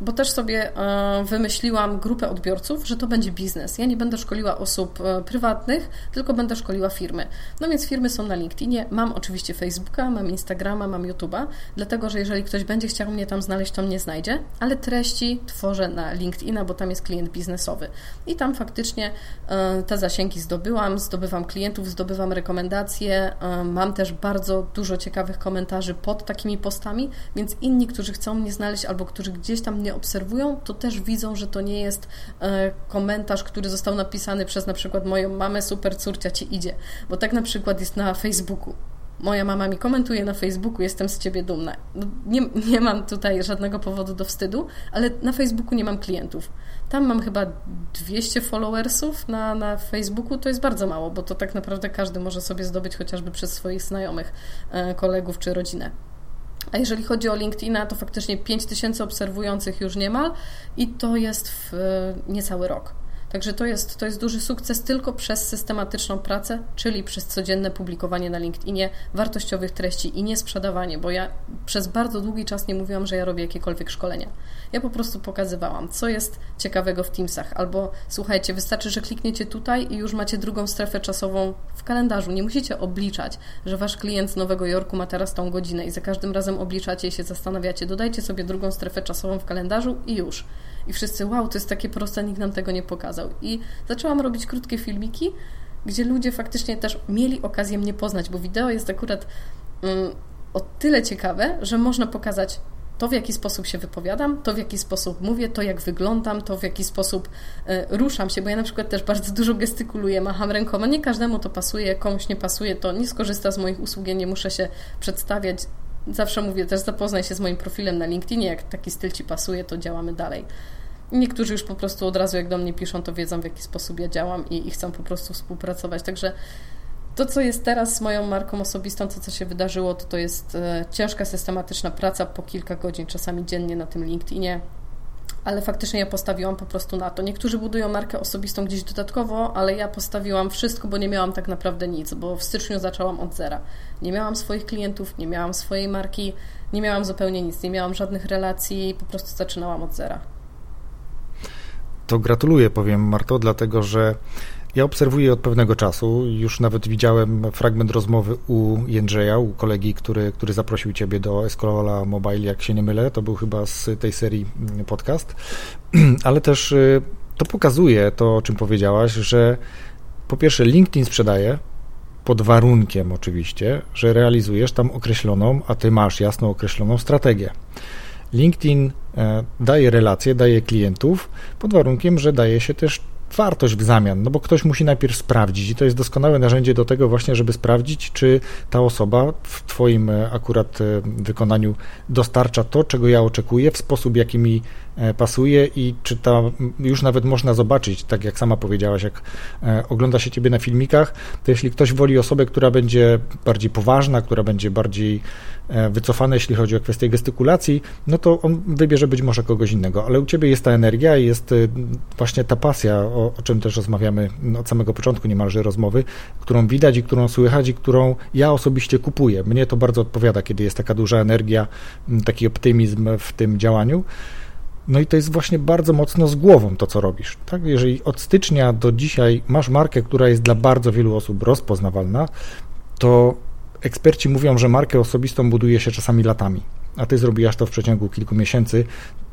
bo też sobie e, wymyśliłam grupę odbiorców, że to będzie biznes. Ja nie będę szkoliła osób e, prywatnych, tylko będę szkoliła firmy. No więc firmy są na LinkedInie. Mam oczywiście Facebooka, mam Instagrama, mam YouTube'a, dlatego że jeżeli ktoś będzie chciał mnie tam znaleźć, to mnie znajdzie, ale treści tworzę na LinkedIna, bo tam jest klient biznesowy. I tam faktycznie e, te zasięgi zdobyłam, zdobywam klientów, zdobywam rekomendacje. Mam też bardzo dużo ciekawych komentarzy pod takimi postami, więc inni, którzy chcą mnie znaleźć albo którzy gdzieś gdzieś tam mnie obserwują, to też widzą, że to nie jest e, komentarz, który został napisany przez na przykład moją mamę, super córcia ci idzie, bo tak na przykład jest na Facebooku. Moja mama mi komentuje na Facebooku, jestem z ciebie dumna. No, nie, nie mam tutaj żadnego powodu do wstydu, ale na Facebooku nie mam klientów. Tam mam chyba 200 followersów na, na Facebooku, to jest bardzo mało, bo to tak naprawdę każdy może sobie zdobyć chociażby przez swoich znajomych, e, kolegów czy rodzinę. A jeżeli chodzi o LinkedIna, to faktycznie 5000 obserwujących już niemal i to jest w e, niecały rok. Także to jest, to jest duży sukces tylko przez systematyczną pracę, czyli przez codzienne publikowanie na LinkedInie wartościowych treści i nie sprzedawanie, bo ja przez bardzo długi czas nie mówiłam, że ja robię jakiekolwiek szkolenia. Ja po prostu pokazywałam, co jest ciekawego w Teamsach, albo słuchajcie, wystarczy, że klikniecie tutaj i już macie drugą strefę czasową w kalendarzu. Nie musicie obliczać, że wasz klient z Nowego Jorku ma teraz tą godzinę i za każdym razem obliczacie i się zastanawiacie. Dodajcie sobie drugą strefę czasową w kalendarzu i już. I wszyscy, wow, to jest takie proste, nikt nam tego nie pokazał. I zaczęłam robić krótkie filmiki, gdzie ludzie faktycznie też mieli okazję mnie poznać, bo wideo jest akurat um, o tyle ciekawe, że można pokazać to, w jaki sposób się wypowiadam, to, w jaki sposób mówię, to, jak wyglądam, to, w jaki sposób y, ruszam się, bo ja na przykład też bardzo dużo gestykuluję, macham rękoma. Nie każdemu to pasuje, komuś nie pasuje, to nie skorzysta z moich usług, ja nie muszę się przedstawiać. Zawsze mówię też, zapoznaj się z moim profilem na LinkedInie, jak taki styl Ci pasuje, to działamy dalej. Niektórzy już po prostu od razu, jak do mnie piszą, to wiedzą, w jaki sposób ja działam i, i chcą po prostu współpracować. Także to, co jest teraz z moją marką osobistą, to, co się wydarzyło, to, to jest e, ciężka, systematyczna praca po kilka godzin, czasami dziennie na tym LinkedInie, ale faktycznie ja postawiłam po prostu na to. Niektórzy budują markę osobistą gdzieś dodatkowo, ale ja postawiłam wszystko, bo nie miałam tak naprawdę nic, bo w styczniu zaczęłam od zera. Nie miałam swoich klientów, nie miałam swojej marki, nie miałam zupełnie nic, nie miałam żadnych relacji, po prostu zaczynałam od zera. To gratuluję, powiem Marto, dlatego że ja obserwuję od pewnego czasu. Już nawet widziałem fragment rozmowy u Jędrzeja, u kolegi, który, który zaprosił Ciebie do Escola Mobile, jak się nie mylę. To był chyba z tej serii mm, podcast. [clears throat] Ale też y, to pokazuje to, o czym powiedziałaś, że po pierwsze LinkedIn sprzedaje, pod warunkiem oczywiście, że realizujesz tam określoną, a Ty masz jasno określoną strategię. LinkedIn e, daje relacje, daje klientów pod warunkiem, że daje się też wartość w zamian, no bo ktoś musi najpierw sprawdzić i to jest doskonałe narzędzie do tego właśnie, żeby sprawdzić, czy ta osoba w Twoim e, akurat e, wykonaniu dostarcza to, czego ja oczekuję, w sposób, jaki mi pasuje i czy ta, już nawet można zobaczyć, tak jak sama powiedziałaś, jak ogląda się Ciebie na filmikach, to jeśli ktoś woli osobę, która będzie bardziej poważna, która będzie bardziej wycofana, jeśli chodzi o kwestię gestykulacji, no to on wybierze być może kogoś innego, ale u Ciebie jest ta energia i jest właśnie ta pasja, o, o czym też rozmawiamy od samego początku niemalże rozmowy, którą widać i którą słychać i którą ja osobiście kupuję. Mnie to bardzo odpowiada, kiedy jest taka duża energia, taki optymizm w tym działaniu. No i to jest właśnie bardzo mocno z głową to, co robisz. Tak? Jeżeli od stycznia do dzisiaj masz markę, która jest dla bardzo wielu osób rozpoznawalna, to eksperci mówią, że markę osobistą buduje się czasami latami a ty zrobiłaś to w przeciągu kilku miesięcy,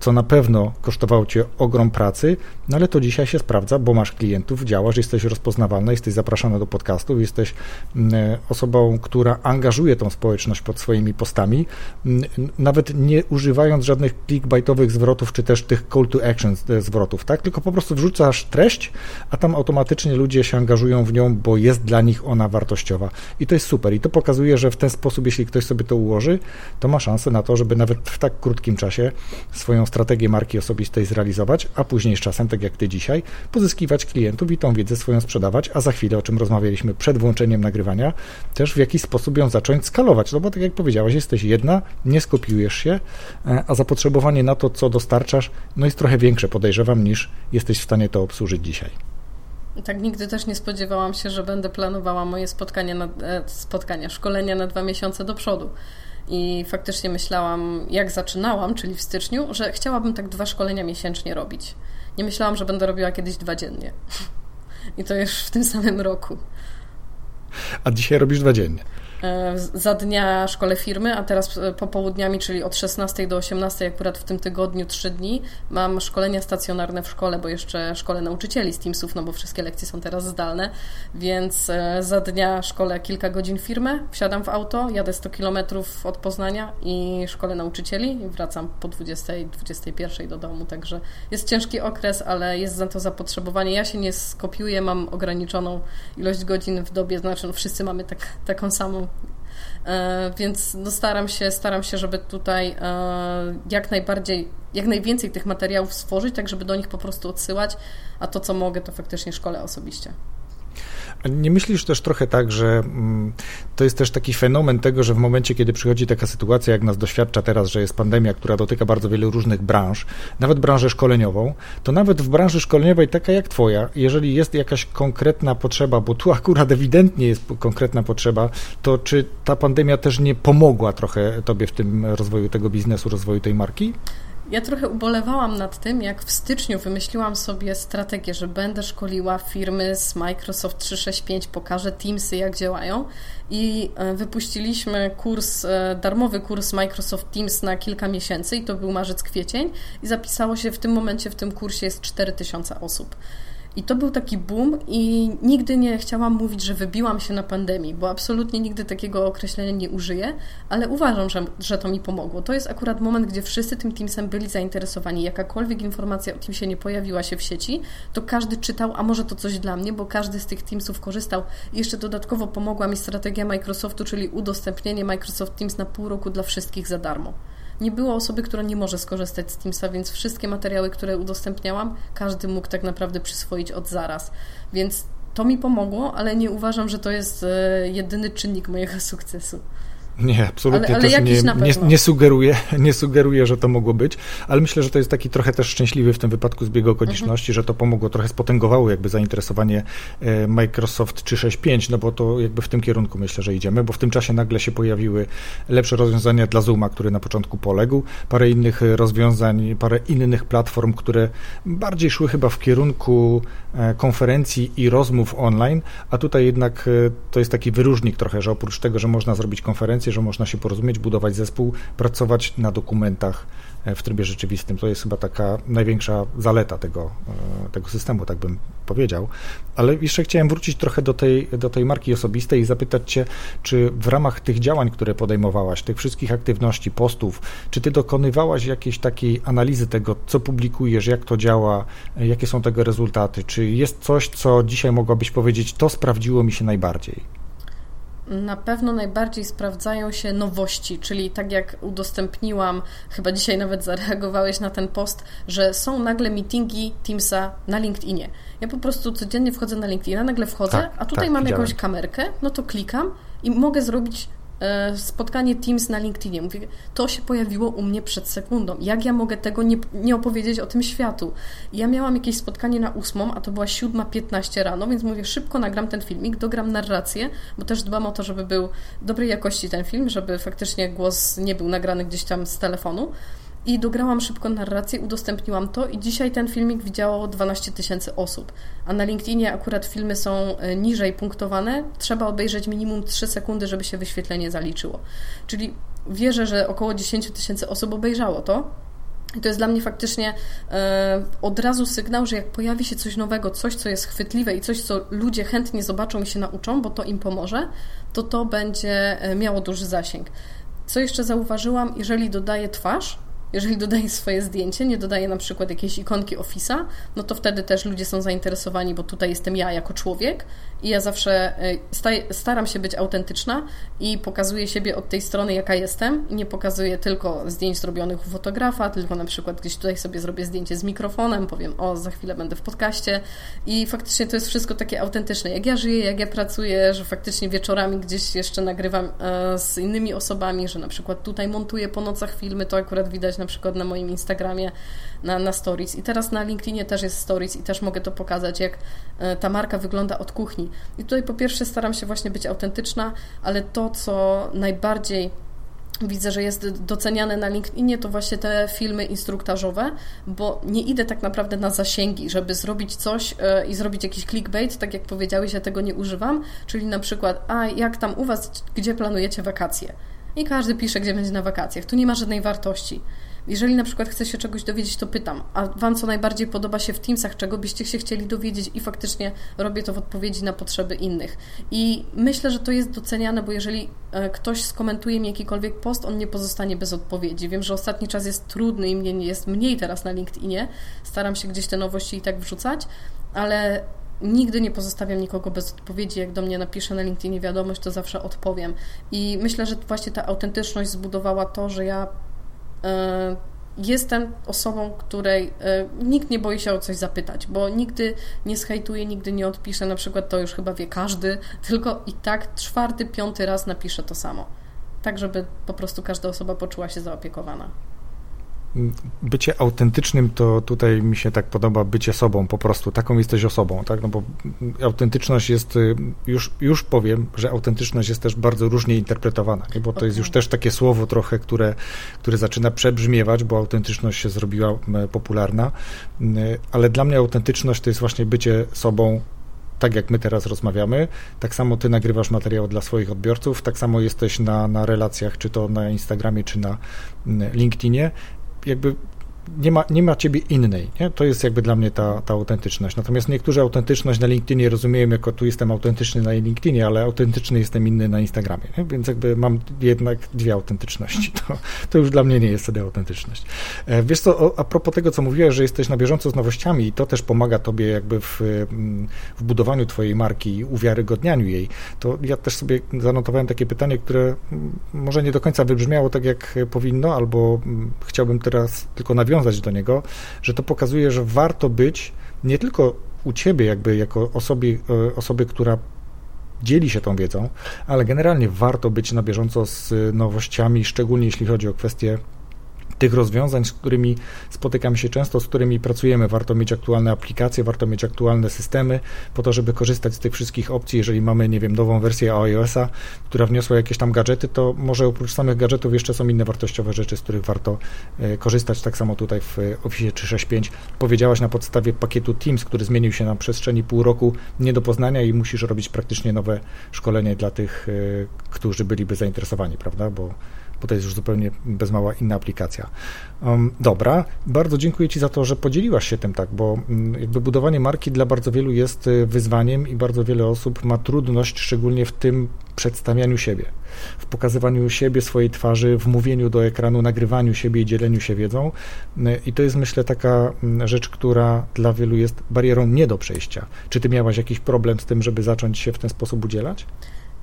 co na pewno kosztowało cię ogrom pracy, no ale to dzisiaj się sprawdza, bo masz klientów, działasz, jesteś rozpoznawalna, jesteś zapraszana do podcastów, jesteś mm, e, osobą, która angażuje tą społeczność pod swoimi postami, mm, nawet nie używając żadnych clickbaitowych zwrotów, czy też tych call to action e, zwrotów, tak? Tylko po prostu wrzucasz treść, a tam automatycznie ludzie się angażują w nią, bo jest dla nich ona wartościowa. I to jest super. I to pokazuje, że w ten sposób, jeśli ktoś sobie to ułoży, to ma szansę na to, żeby nawet w tak krótkim czasie swoją strategię marki osobistej zrealizować, a później z czasem, tak jak ty dzisiaj, pozyskiwać klientów i tą wiedzę swoją sprzedawać, a za chwilę, o czym rozmawialiśmy przed włączeniem nagrywania, też w jakiś sposób ją zacząć skalować. No bo tak jak powiedziałaś, jesteś jedna, nie skopiujesz się, e, a zapotrzebowanie na to, co dostarczasz, no jest trochę większe, podejrzewam, niż jesteś w stanie to obsłużyć dzisiaj. Tak, nigdy też nie spodziewałam się, że będę planowała moje spotkania, na, e, spotkania, szkolenia na dwa miesiące do przodu. I faktycznie myślałam, jak zaczynałam, czyli w styczniu, że chciałabym tak dwa szkolenia miesięcznie robić. Nie myślałam, że będę robiła kiedyś dwa dziennie. [laughs] I to już w tym samym roku. A dzisiaj robisz dwa dziennie. E, za dnia szkole firmy, a teraz e, popołudniami, czyli od 16 do 18, akurat w tym tygodniu 3 dni, mam szkolenia stacjonarne w szkole, bo jeszcze szkole nauczycieli z Teamsów, no bo wszystkie lekcje są teraz zdalne, więc e, za dnia szkole kilka godzin firmę, wsiadam w auto, jadę 100 km od Poznania i szkole nauczycieli i wracam po 20, 21 do domu, także jest ciężki okres, ale jest za to zapotrzebowanie. Ja się nie skopiuję, mam ograniczoną ilość godzin w dobie, znaczy no wszyscy mamy tak, taką samą więc no staram się, staram się, żeby tutaj e, jak najbardziej, jak najwięcej tych materiałów stworzyć, tak żeby do nich po prostu odsyłać, a to, co mogę, to faktycznie szkole osobiście. Nie myślisz też trochę tak, że mm, to jest też taki fenomen tego, że w momencie, kiedy przychodzi taka sytuacja, jak nas doświadcza teraz, że jest pandemia, która dotyka bardzo wielu różnych branż, nawet branżę szkoleniową, to nawet w branży szkoleniowej, taka jak Twoja, jeżeli jest jakaś konkretna potrzeba, bo tu [laughs] akurat ewidentnie jest konkretna potrzeba, to czy ta pandemia też nie pomogła trochę Tobie w tym rozwoju tego biznesu, rozwoju tej marki? Ja trochę ubolewałam nad tym, jak w styczniu wymyśliłam sobie strategię, że będę szkoliła firmy z Microsoft 365, pokażę Teamsy, jak działają. I e, wypuściliśmy kurs, e, darmowy kurs Microsoft Teams na kilka miesięcy, i to był marzec, kwiecień. I zapisało się w tym momencie, w tym kursie jest 4000 osób. I to był taki boom i nigdy nie chciałam mówić, że wybiłam się na pandemii, bo absolutnie nigdy takiego określenia nie użyję, ale uważam, że, że to mi pomogło. To jest akurat moment, gdzie wszyscy tym Teamsem byli zainteresowani. Jakakolwiek informacja o Teamsie nie pojawiła się w sieci, to każdy czytał, a może to coś dla mnie, bo każdy z tych Teamsów korzystał. I jeszcze dodatkowo pomogła mi strategia Microsoftu, czyli udostępnienie Microsoft Teams na pół roku dla wszystkich za darmo nie było osoby, która nie może skorzystać z Teamsa, więc wszystkie materiały, które udostępniałam, każdy mógł tak naprawdę przyswoić od zaraz. Więc to mi pomogło, ale nie uważam, że to jest e, jedyny czynnik mojego [laughs] sukcesu. Nie, absolutnie ale, ale też nie, nie, nie, sugeruję, [laughs] nie sugeruję, że to mogło być, ale myślę, że to jest taki trochę też szczęśliwy w tym wypadku zbieg okoliczności, mhm. że to pomogło, trochę spotęgowało jakby zainteresowanie e, Microsoft 365, no bo to jakby w tym kierunku myślę, że idziemy, bo w tym czasie nagle się pojawiły lepsze rozwiązania dla Zooma, który na początku poległ, parę innych rozwiązań, parę innych platform, które bardziej szły chyba w kierunku e, konferencji i rozmów online, a tutaj jednak e, to jest taki wyróżnik trochę, że oprócz tego, że można zrobić konferencję, że można się porozumieć, budować zespół, pracować na dokumentach e, w trybie rzeczywistym. To jest chyba taka największa zaleta tego, e, tego systemu, tak bym powiedział. Ale jeszcze chciałem wrócić trochę do tej, do tej marki osobistej i zapytać Cię, czy w ramach tych działań, które podejmowałaś, tych wszystkich aktywności, postów, czy Ty dokonywałaś jakiejś takiej analizy tego, co publikujesz, jak to działa, e, jakie są tego rezultaty? Czy jest coś, co dzisiaj mogłabyś powiedzieć, to sprawdziło mi się najbardziej? Na pewno najbardziej sprawdzają się nowości, czyli tak jak udostępniłam, chyba dzisiaj nawet zareagowałeś na ten post, że są nagle meetingi Teamsa na LinkedInie. Ja po prostu codziennie wchodzę na LinkedIna, nagle wchodzę, tak, a tutaj tak, mam widziałem. jakąś kamerkę, no to klikam i mogę zrobić spotkanie Teams na LinkedInie. Mówię, to się pojawiło u mnie przed sekundą. Jak ja mogę tego nie, nie opowiedzieć o tym światu? Ja miałam jakieś spotkanie na ósmą, a to była siódma 15 rano, więc mówię, szybko nagram ten filmik, dogram narrację, bo też dbam o to, żeby był dobrej jakości ten film, żeby faktycznie głos nie był nagrany gdzieś tam z telefonu i dograłam szybko narrację, udostępniłam to i dzisiaj ten filmik widziało 12 tysięcy osób. A na LinkedInie akurat filmy są e, niżej punktowane, trzeba obejrzeć minimum 3 sekundy, żeby się wyświetlenie zaliczyło. Czyli wierzę, że około 10 tysięcy osób obejrzało to. I to jest dla mnie faktycznie e, od razu sygnał, że jak pojawi się coś nowego, coś, co jest chwytliwe i coś, co ludzie chętnie zobaczą i się nauczą, bo to im pomoże, to to będzie e, miało duży zasięg. Co jeszcze zauważyłam, jeżeli dodaję twarz, jeżeli dodaję swoje zdjęcie, nie dodaję na przykład jakiejś ikonki Office'a, no to wtedy też ludzie są zainteresowani, bo tutaj jestem ja jako człowiek i ja zawsze e, staram się być autentyczna i pokazuję siebie od tej strony, jaka jestem. Nie pokazuję tylko zdjęć zrobionych u fotografa, tylko na przykład gdzieś tutaj sobie zrobię zdjęcie z mikrofonem, powiem, o, za chwilę będę w podcaście i faktycznie to jest wszystko takie autentyczne. Jak ja żyję, jak ja pracuję, że faktycznie wieczorami gdzieś jeszcze nagrywam e, z innymi osobami, że na przykład tutaj montuję po nocach filmy, to akurat widać na przykład na moim Instagramie, na, na Stories. I teraz na LinkedInie też jest Stories i też mogę to pokazać, jak e, ta marka wygląda od kuchni. I tutaj po pierwsze staram się właśnie być autentyczna, ale to, co najbardziej widzę, że jest doceniane na LinkedInie, to właśnie te filmy instruktażowe, bo nie idę tak naprawdę na zasięgi, żeby zrobić coś e, i zrobić jakiś clickbait, tak jak powiedziałeś, ja tego nie używam, czyli na przykład, a jak tam u Was, gdzie planujecie wakacje? I każdy pisze, gdzie będzie na wakacjach. Tu nie ma żadnej wartości. Jeżeli na przykład chcę się czegoś dowiedzieć, to pytam, a Wam co najbardziej podoba się w Teamsach, czego byście się chcieli dowiedzieć i faktycznie robię to w odpowiedzi na potrzeby innych. I myślę, że to jest doceniane, bo jeżeli e, ktoś skomentuje mi jakikolwiek post, on nie pozostanie bez odpowiedzi. Wiem, że ostatni czas jest trudny i mnie jest mniej teraz na LinkedInie. Staram się gdzieś te nowości i tak wrzucać, ale nigdy nie pozostawiam nikogo bez odpowiedzi. Jak do mnie napisze na LinkedInie wiadomość, to zawsze odpowiem. I myślę, że właśnie ta autentyczność zbudowała to, że ja jestem osobą, której e, nikt nie boi się o coś zapytać, bo nigdy nie schejtuje, nigdy nie odpiszę, na przykład to już chyba wie każdy, [laughs] tylko i tak czwarty, piąty raz napiszę to samo. Tak, żeby po prostu każda osoba poczuła się zaopiekowana bycie autentycznym to tutaj mi się tak podoba bycie sobą po prostu, taką jesteś osobą, tak, no bo autentyczność jest, y, już, już powiem, że autentyczność jest też bardzo różnie interpretowana, nie? bo to okay. jest już też takie słowo trochę, które, które zaczyna przebrzmiewać, bo autentyczność się zrobiła popularna, y, ale dla mnie autentyczność to jest właśnie bycie sobą tak jak my teraz rozmawiamy, tak samo ty nagrywasz materiał dla swoich odbiorców, tak samo jesteś na, na relacjach, czy to na Instagramie, czy na LinkedInie jakby nie ma, nie ma ciebie innej. Nie? To jest jakby dla mnie ta, ta autentyczność. Natomiast niektórzy autentyczność na LinkedInie rozumieją jako tu jestem autentyczny na LinkedInie, ale autentyczny jestem inny na Instagramie. Nie? Więc jakby mam jednak dwie autentyczności. To, to już dla mnie nie jest wtedy autentyczność. E, wiesz co, a propos tego, co mówiłeś, że jesteś na bieżąco z nowościami i to też pomaga tobie jakby w, w budowaniu twojej marki i uwiarygodnianiu jej, to ja też sobie zanotowałem takie pytanie, które może nie do końca wybrzmiało tak, jak powinno, albo chciałbym teraz tylko nawiązać nawiązać do niego, że to pokazuje, że warto być nie tylko u ciebie, jakby jako osoby, e, osoby która dzieli się tą wiedzą, ale generalnie warto być na bieżąco z nowościami, szczególnie jeśli chodzi o kwestie tych rozwiązań, z którymi spotykamy się często, z którymi pracujemy. Warto mieć aktualne aplikacje, warto mieć aktualne systemy po to, żeby korzystać z tych wszystkich opcji. Jeżeli mamy, nie wiem, nową wersję iOS-a, która wniosła jakieś tam gadżety, to może oprócz samych gadżetów jeszcze są inne wartościowe rzeczy, z których warto e, korzystać. Tak samo tutaj w Office 365 powiedziałaś na podstawie pakietu Teams, który zmienił się na przestrzeni pół roku nie do poznania i musisz robić praktycznie nowe szkolenie dla tych, e, którzy byliby zainteresowani, prawda? Bo bo to jest już zupełnie bez mała inna aplikacja. Dobra, bardzo dziękuję Ci za to, że podzieliłaś się tym tak, bo mm, jakby budowanie marki dla bardzo wielu jest y, wyzwaniem i bardzo wiele osób ma trudność, szczególnie w tym przedstawianiu siebie, w pokazywaniu siebie, swojej twarzy, w mówieniu do ekranu, nagrywaniu siebie i dzieleniu się wiedzą. Y, I to jest, myślę, taka mm, rzecz, która dla wielu jest barierą nie do przejścia. Czy Ty miałaś jakiś problem z tym, żeby zacząć się w ten sposób udzielać?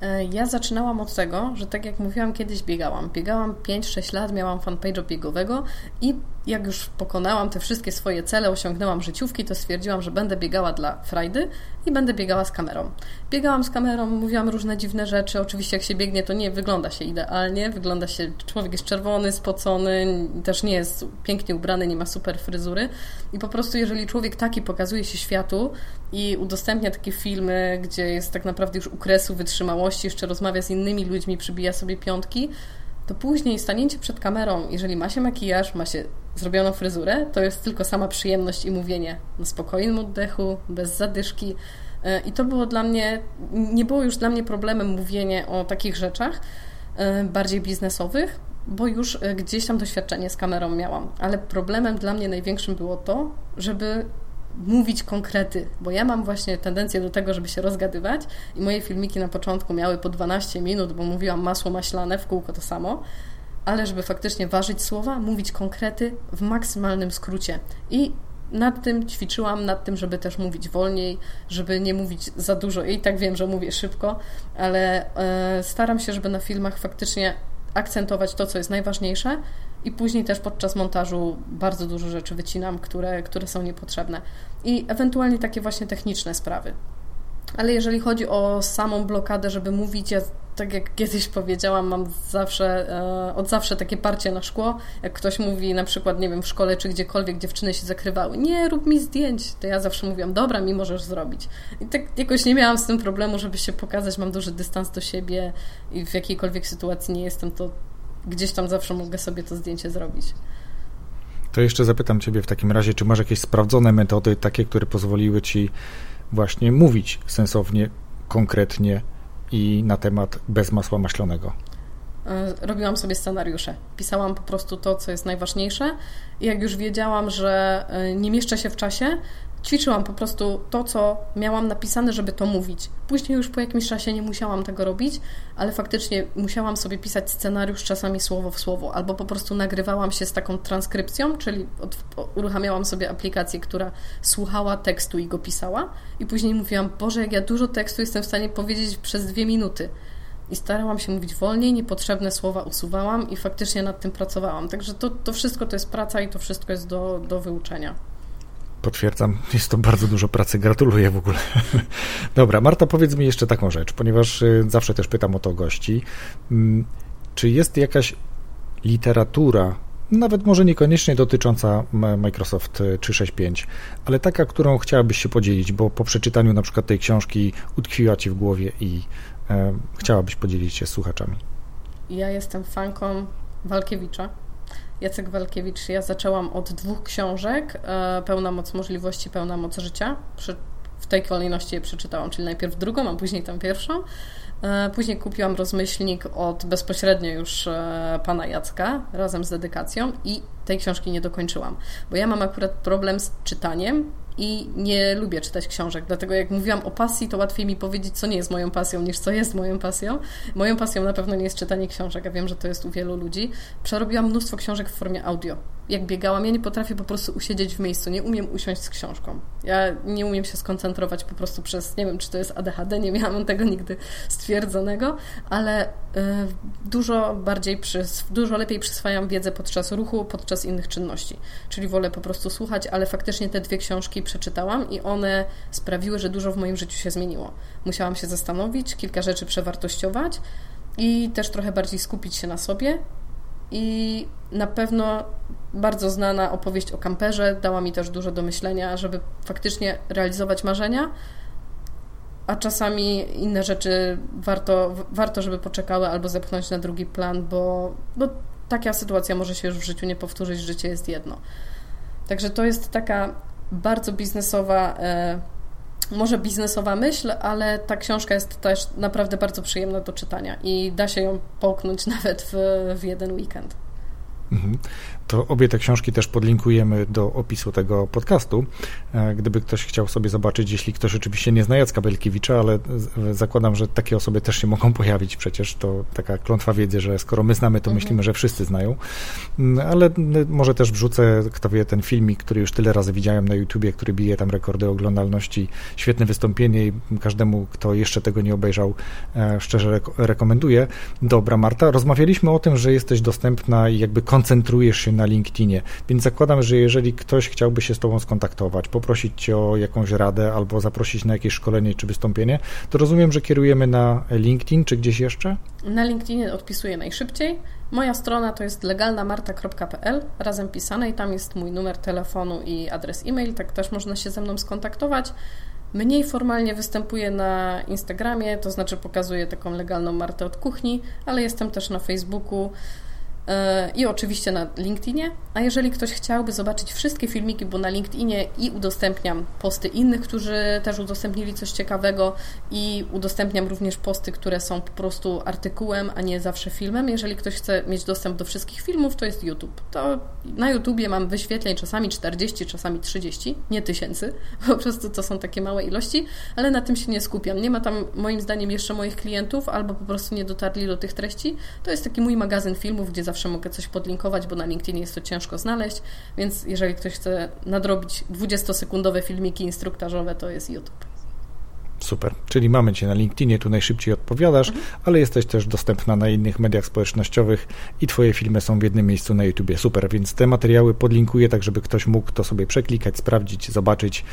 E, ja zaczynałam od tego, że tak jak mówiłam, kiedyś biegałam. Biegałam 5-6 lat, miałam fanpage'a biegowego i jak już pokonałam te wszystkie swoje cele, osiągnęłam życiówki, to stwierdziłam, że będę biegała dla frajdy i będę biegała z kamerą. Biegałam z kamerą, mówiłam różne dziwne rzeczy. Oczywiście jak się biegnie, to nie wygląda się idealnie. Wygląda się, człowiek jest czerwony, spocony, też nie jest pięknie ubrany, nie ma super fryzury. I po prostu jeżeli człowiek taki pokazuje się światu i udostępnia takie filmy, gdzie jest tak naprawdę już u kresu wytrzymałości, jeszcze rozmawia z innymi ludźmi, przybija sobie piątki, to później stanięcie przed kamerą, jeżeli ma się makijaż, ma się zrobioną fryzurę, to jest tylko sama przyjemność i mówienie na spokojnym oddechu, bez zadyszki. E, I to było dla mnie, nie było już dla mnie problemem mówienie o takich rzeczach e, bardziej biznesowych, bo już e, gdzieś tam doświadczenie z kamerą miałam. Ale problemem dla mnie największym było to, żeby mówić konkrety, bo ja mam właśnie tendencję do tego, żeby się rozgadywać i moje filmiki na początku miały po 12 minut, bo mówiłam masło maślane, w kółko to samo, ale żeby faktycznie ważyć słowa, mówić konkrety w maksymalnym skrócie. I nad tym ćwiczyłam, nad tym, żeby też mówić wolniej, żeby nie mówić za dużo. I tak wiem, że mówię szybko, ale e, staram się, żeby na filmach faktycznie akcentować to, co jest najważniejsze, i później też podczas montażu bardzo dużo rzeczy wycinam, które, które są niepotrzebne. I ewentualnie takie właśnie techniczne sprawy. Ale jeżeli chodzi o samą blokadę, żeby mówić, ja tak jak kiedyś powiedziałam, mam zawsze, e, od zawsze takie parcie na szkło. Jak ktoś mówi na przykład, nie wiem, w szkole czy gdziekolwiek dziewczyny się zakrywały, nie rób mi zdjęć, to ja zawsze mówiłam, dobra, mi możesz zrobić. I tak jakoś nie miałam z tym problemu, żeby się pokazać, mam duży dystans do siebie i w jakiejkolwiek sytuacji nie jestem, to gdzieś tam zawsze mogę sobie to zdjęcie zrobić. To jeszcze zapytam Ciebie w takim razie, czy masz jakieś sprawdzone metody, takie, które pozwoliły Ci właśnie mówić sensownie, konkretnie i na temat bez masła maślanego? E, robiłam sobie scenariusze. Pisałam po prostu to, co jest najważniejsze. I jak już wiedziałam, że e, nie mieszczę się w czasie, ćwiczyłam po prostu to, co miałam napisane, żeby to mówić. Później już po jakimś czasie nie musiałam tego robić, ale faktycznie musiałam sobie pisać scenariusz czasami słowo w słowo, albo po prostu nagrywałam się z taką transkrypcją, czyli od, uruchamiałam sobie aplikację, która słuchała tekstu i go pisała, i później mówiłam, Boże, jak ja dużo tekstu jestem w stanie powiedzieć przez dwie minuty. I starałam się mówić wolniej, niepotrzebne słowa usuwałam i faktycznie nad tym pracowałam. Także to, to wszystko to jest praca i to wszystko jest do, do wyuczenia. Potwierdzam, jest to bardzo dużo pracy. Gratuluję w ogóle. [laughs] Dobra, Marta, powiedz mi jeszcze taką rzecz, ponieważ y, zawsze też pytam o to gości. Mm, czy jest jakaś literatura, nawet może niekoniecznie dotycząca Microsoft 365, ale taka, którą chciałabyś się podzielić, bo po przeczytaniu na przykład tej książki utkwiła ci w głowie i e, chciałabyś podzielić się z słuchaczami? Ja jestem fanką Walkiewicza Jacek Walkiewicz. Ja zaczęłam od dwóch książek, e, Pełna moc możliwości, Pełna moc życia. w tej kolejności je przeczytałam, czyli najpierw drugą, a później tam pierwszą. E, później kupiłam rozmyślnik od bezpośrednio już e, pana Jacka razem z dedykacją i tej książki nie dokończyłam, bo ja mam akurat problem z czytaniem i nie lubię czytać książek. Dlatego jak mówiłam o pasji, to łatwiej mi powiedzieć, co nie jest moją pasją, niż co jest moją pasją. Moją pasją na pewno nie jest czytanie książek, a wiem, że to jest u wielu ludzi. Przerobiłam mnóstwo książek w formie audio. Jak biegałam, ja nie potrafię po prostu usiedzieć w miejscu, nie umiem usiąść z książką. Ja nie umiem się skoncentrować po prostu przez, nie wiem, czy to jest ADHD, nie miałam tego nigdy stwierdzonego, ale y, dużo bardziej, przys- dużo lepiej przyswajam wiedzę podczas ruchu, podczas innych czynności. Czyli wolę po prostu słuchać, ale faktycznie te dwie książki przeczytałam i one sprawiły, że dużo w moim życiu się zmieniło. Musiałam się zastanowić, kilka rzeczy przewartościować i też trochę bardziej skupić się na sobie. I na pewno bardzo znana opowieść o kamperze dała mi też dużo do myślenia, żeby faktycznie realizować marzenia, a czasami inne rzeczy warto, warto żeby poczekały albo zepchnąć na drugi plan, bo, bo taka sytuacja może się już w życiu nie powtórzyć, życie jest jedno. Także to jest taka bardzo biznesowa, e, może biznesowa myśl, ale ta książka jest też naprawdę bardzo przyjemna do czytania i da się ją połknąć [laughs] nawet w, w jeden weekend. To obie te książki też podlinkujemy do opisu tego podcastu. E, gdyby ktoś chciał sobie zobaczyć, jeśli ktoś oczywiście nie zna Jacka Belkiewicza, ale zakładam, że takie osoby też się mogą [laughs] pojawić przecież. To taka klątwa wiedzy, że skoro my znamy, to mhm. myślimy, że wszyscy znają. Mm, ale może też wrzucę, kto wie, ten filmik, który już tyle razy widziałem na YouTubie, który bije tam rekordy oglądalności. Świetne wystąpienie i każdemu, kto jeszcze tego nie obejrzał, e, szczerze rekomenduję. Dobra, Marta, rozmawialiśmy o tym, że jesteś dostępna i jakby koncentrujesz się na LinkedInie, więc zakładam, że jeżeli ktoś chciałby się z Tobą skontaktować, poprosić Cię o jakąś radę albo zaprosić na jakieś szkolenie czy wystąpienie, to rozumiem, że kierujemy na LinkedIn czy gdzieś jeszcze? Na LinkedInie odpisuję najszybciej. Moja strona to jest legalnamarta.pl, razem pisane i tam jest mój numer telefonu i adres e-mail, tak też można się ze mną skontaktować. Mniej formalnie występuję na Instagramie, to znaczy pokazuję taką legalną Martę od kuchni, ale jestem też na Facebooku. E, i oczywiście na LinkedInie. A jeżeli ktoś chciałby zobaczyć wszystkie filmiki, bo na LinkedInie i udostępniam posty innych, którzy też udostępnili coś ciekawego i udostępniam również posty, które są po prostu artykułem, a nie zawsze filmem. Jeżeli ktoś chce mieć dostęp do wszystkich filmów, to jest YouTube. To na YouTubie mam wyświetleń czasami 40, czasami 30, nie tysięcy, [laughs] po prostu to są takie małe ilości, ale na tym się nie skupiam. Nie ma tam moim zdaniem jeszcze moich klientów, albo po prostu nie dotarli do tych treści. To jest taki mój magazyn filmów, gdzie zawsze mogę coś podlinkować, bo na LinkedInie jest to ciężko znaleźć, więc jeżeli ktoś chce nadrobić 20-sekundowe filmiki instruktażowe, to jest YouTube. Super. Czyli mamy Cię na LinkedInie, tu najszybciej odpowiadasz, mhm. ale jesteś też dostępna na innych mediach społecznościowych i Twoje filmy są w jednym miejscu na YouTubie. Super, więc te materiały podlinkuję tak, żeby ktoś mógł to sobie przeklikać, sprawdzić, zobaczyć.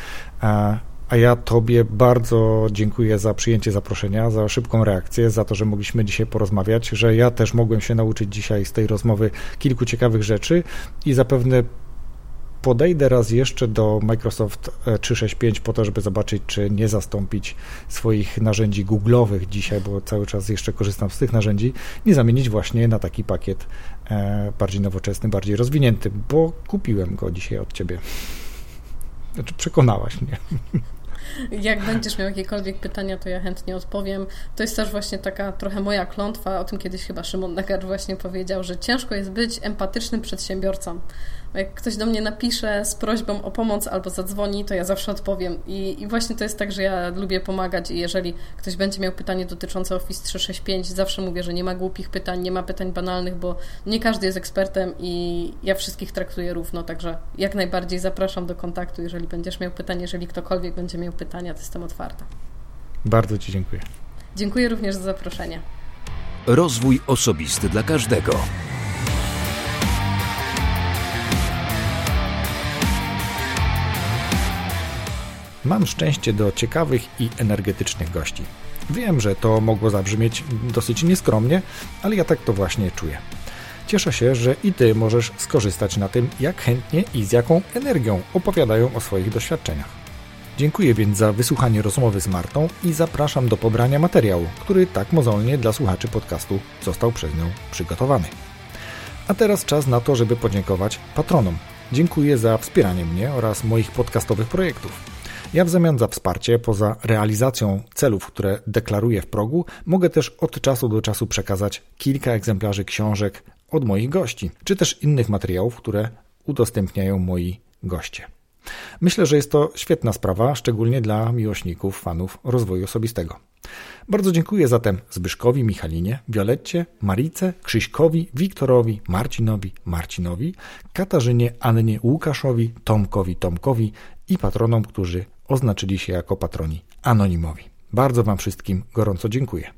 A ja Tobie bardzo dziękuję za przyjęcie zaproszenia, za szybką reakcję, za to, że mogliśmy dzisiaj porozmawiać, że ja też mogłem się nauczyć dzisiaj z tej rozmowy kilku ciekawych rzeczy i zapewne podejdę raz jeszcze do Microsoft 365 e, po to, żeby zobaczyć, czy nie zastąpić swoich narzędzi Google'owych dzisiaj, bo cały czas jeszcze korzystam z tych narzędzi, nie zamienić właśnie na taki pakiet e, bardziej nowoczesny, bardziej rozwinięty, bo kupiłem go dzisiaj od Ciebie. Znaczy, przekonałaś mnie. Jak będziesz miał jakiekolwiek pytania, to ja chętnie odpowiem. To jest też właśnie taka trochę moja klątwa, o tym kiedyś chyba Szymon Nagar właśnie powiedział, że ciężko jest być empatycznym przedsiębiorcą. Jak ktoś do mnie napisze z prośbą o pomoc albo zadzwoni, to ja zawsze odpowiem. I, I, właśnie to jest tak, że ja lubię pomagać i jeżeli ktoś będzie miał pytanie dotyczące Office 365, zawsze mówię, że nie ma głupich pytań, nie ma pytań banalnych, bo nie każdy jest ekspertem i ja wszystkich traktuję równo, także jak najbardziej zapraszam do kontaktu, jeżeli będziesz miał pytanie, jeżeli ktokolwiek będzie miał pytania, to jestem otwarta. Bardzo Ci dziękuję. Dziękuję również za zaproszenie. Rozwój osobisty dla każdego. Mam szczęście do ciekawych i energetycznych gości. Wiem, że to mogło zabrzmieć dosyć nieskromnie, ale ja tak to właśnie czuję. Cieszę się, że i Ty możesz skorzystać na tym, jak chętnie i z jaką energią opowiadają o swoich doświadczeniach. Dziękuję więc za wysłuchanie rozmowy z Martą i zapraszam do pobrania materiału, który tak mozolnie dla słuchaczy podcastu został przez nią przygotowany. A teraz czas na to, żeby podziękować patronom. Dziękuję za wspieranie mnie oraz moich podcastowych projektów. Ja w zamian za wsparcie, poza realizacją celów, które deklaruję w progu, mogę też od czasu do czasu przekazać kilka egzemplarzy książek od moich gości, czy też innych materiałów, które udostępniają moi goście. Myślę, że jest to świetna sprawa, szczególnie dla miłośników, fanów rozwoju osobistego. Bardzo dziękuję zatem Zbyszkowi, Michalinie, Violetcie, Marice, Krzyśkowi, Wiktorowi, Marcinowi, Marcinowi, Katarzynie, Annie, Łukaszowi, Tomkowi, Tomkowi i patronom, którzy oznaczyli się jako patroni anonimowi. Bardzo Wam wszystkim gorąco dziękuję.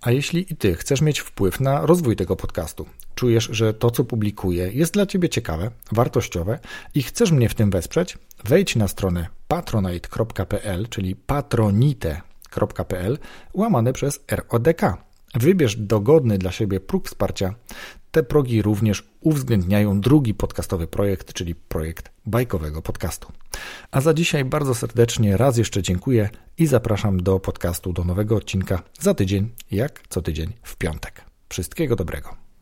A jeśli i Ty chcesz mieć wpływ na rozwój tego podcastu, czujesz, że to, co publikuję, jest dla Ciebie ciekawe, wartościowe i chcesz mnie w tym wesprzeć, wejdź na stronę patronite.pl, czyli patronite.pl, łamane przez RODK. Wybierz dogodny dla siebie próg wsparcia. Te progi również uwzględniają drugi podcastowy projekt, czyli projekt bajkowego podcastu. A za dzisiaj bardzo serdecznie raz jeszcze dziękuję i zapraszam do podcastu, do nowego odcinka za tydzień, jak co tydzień w piątek. Wszystkiego dobrego.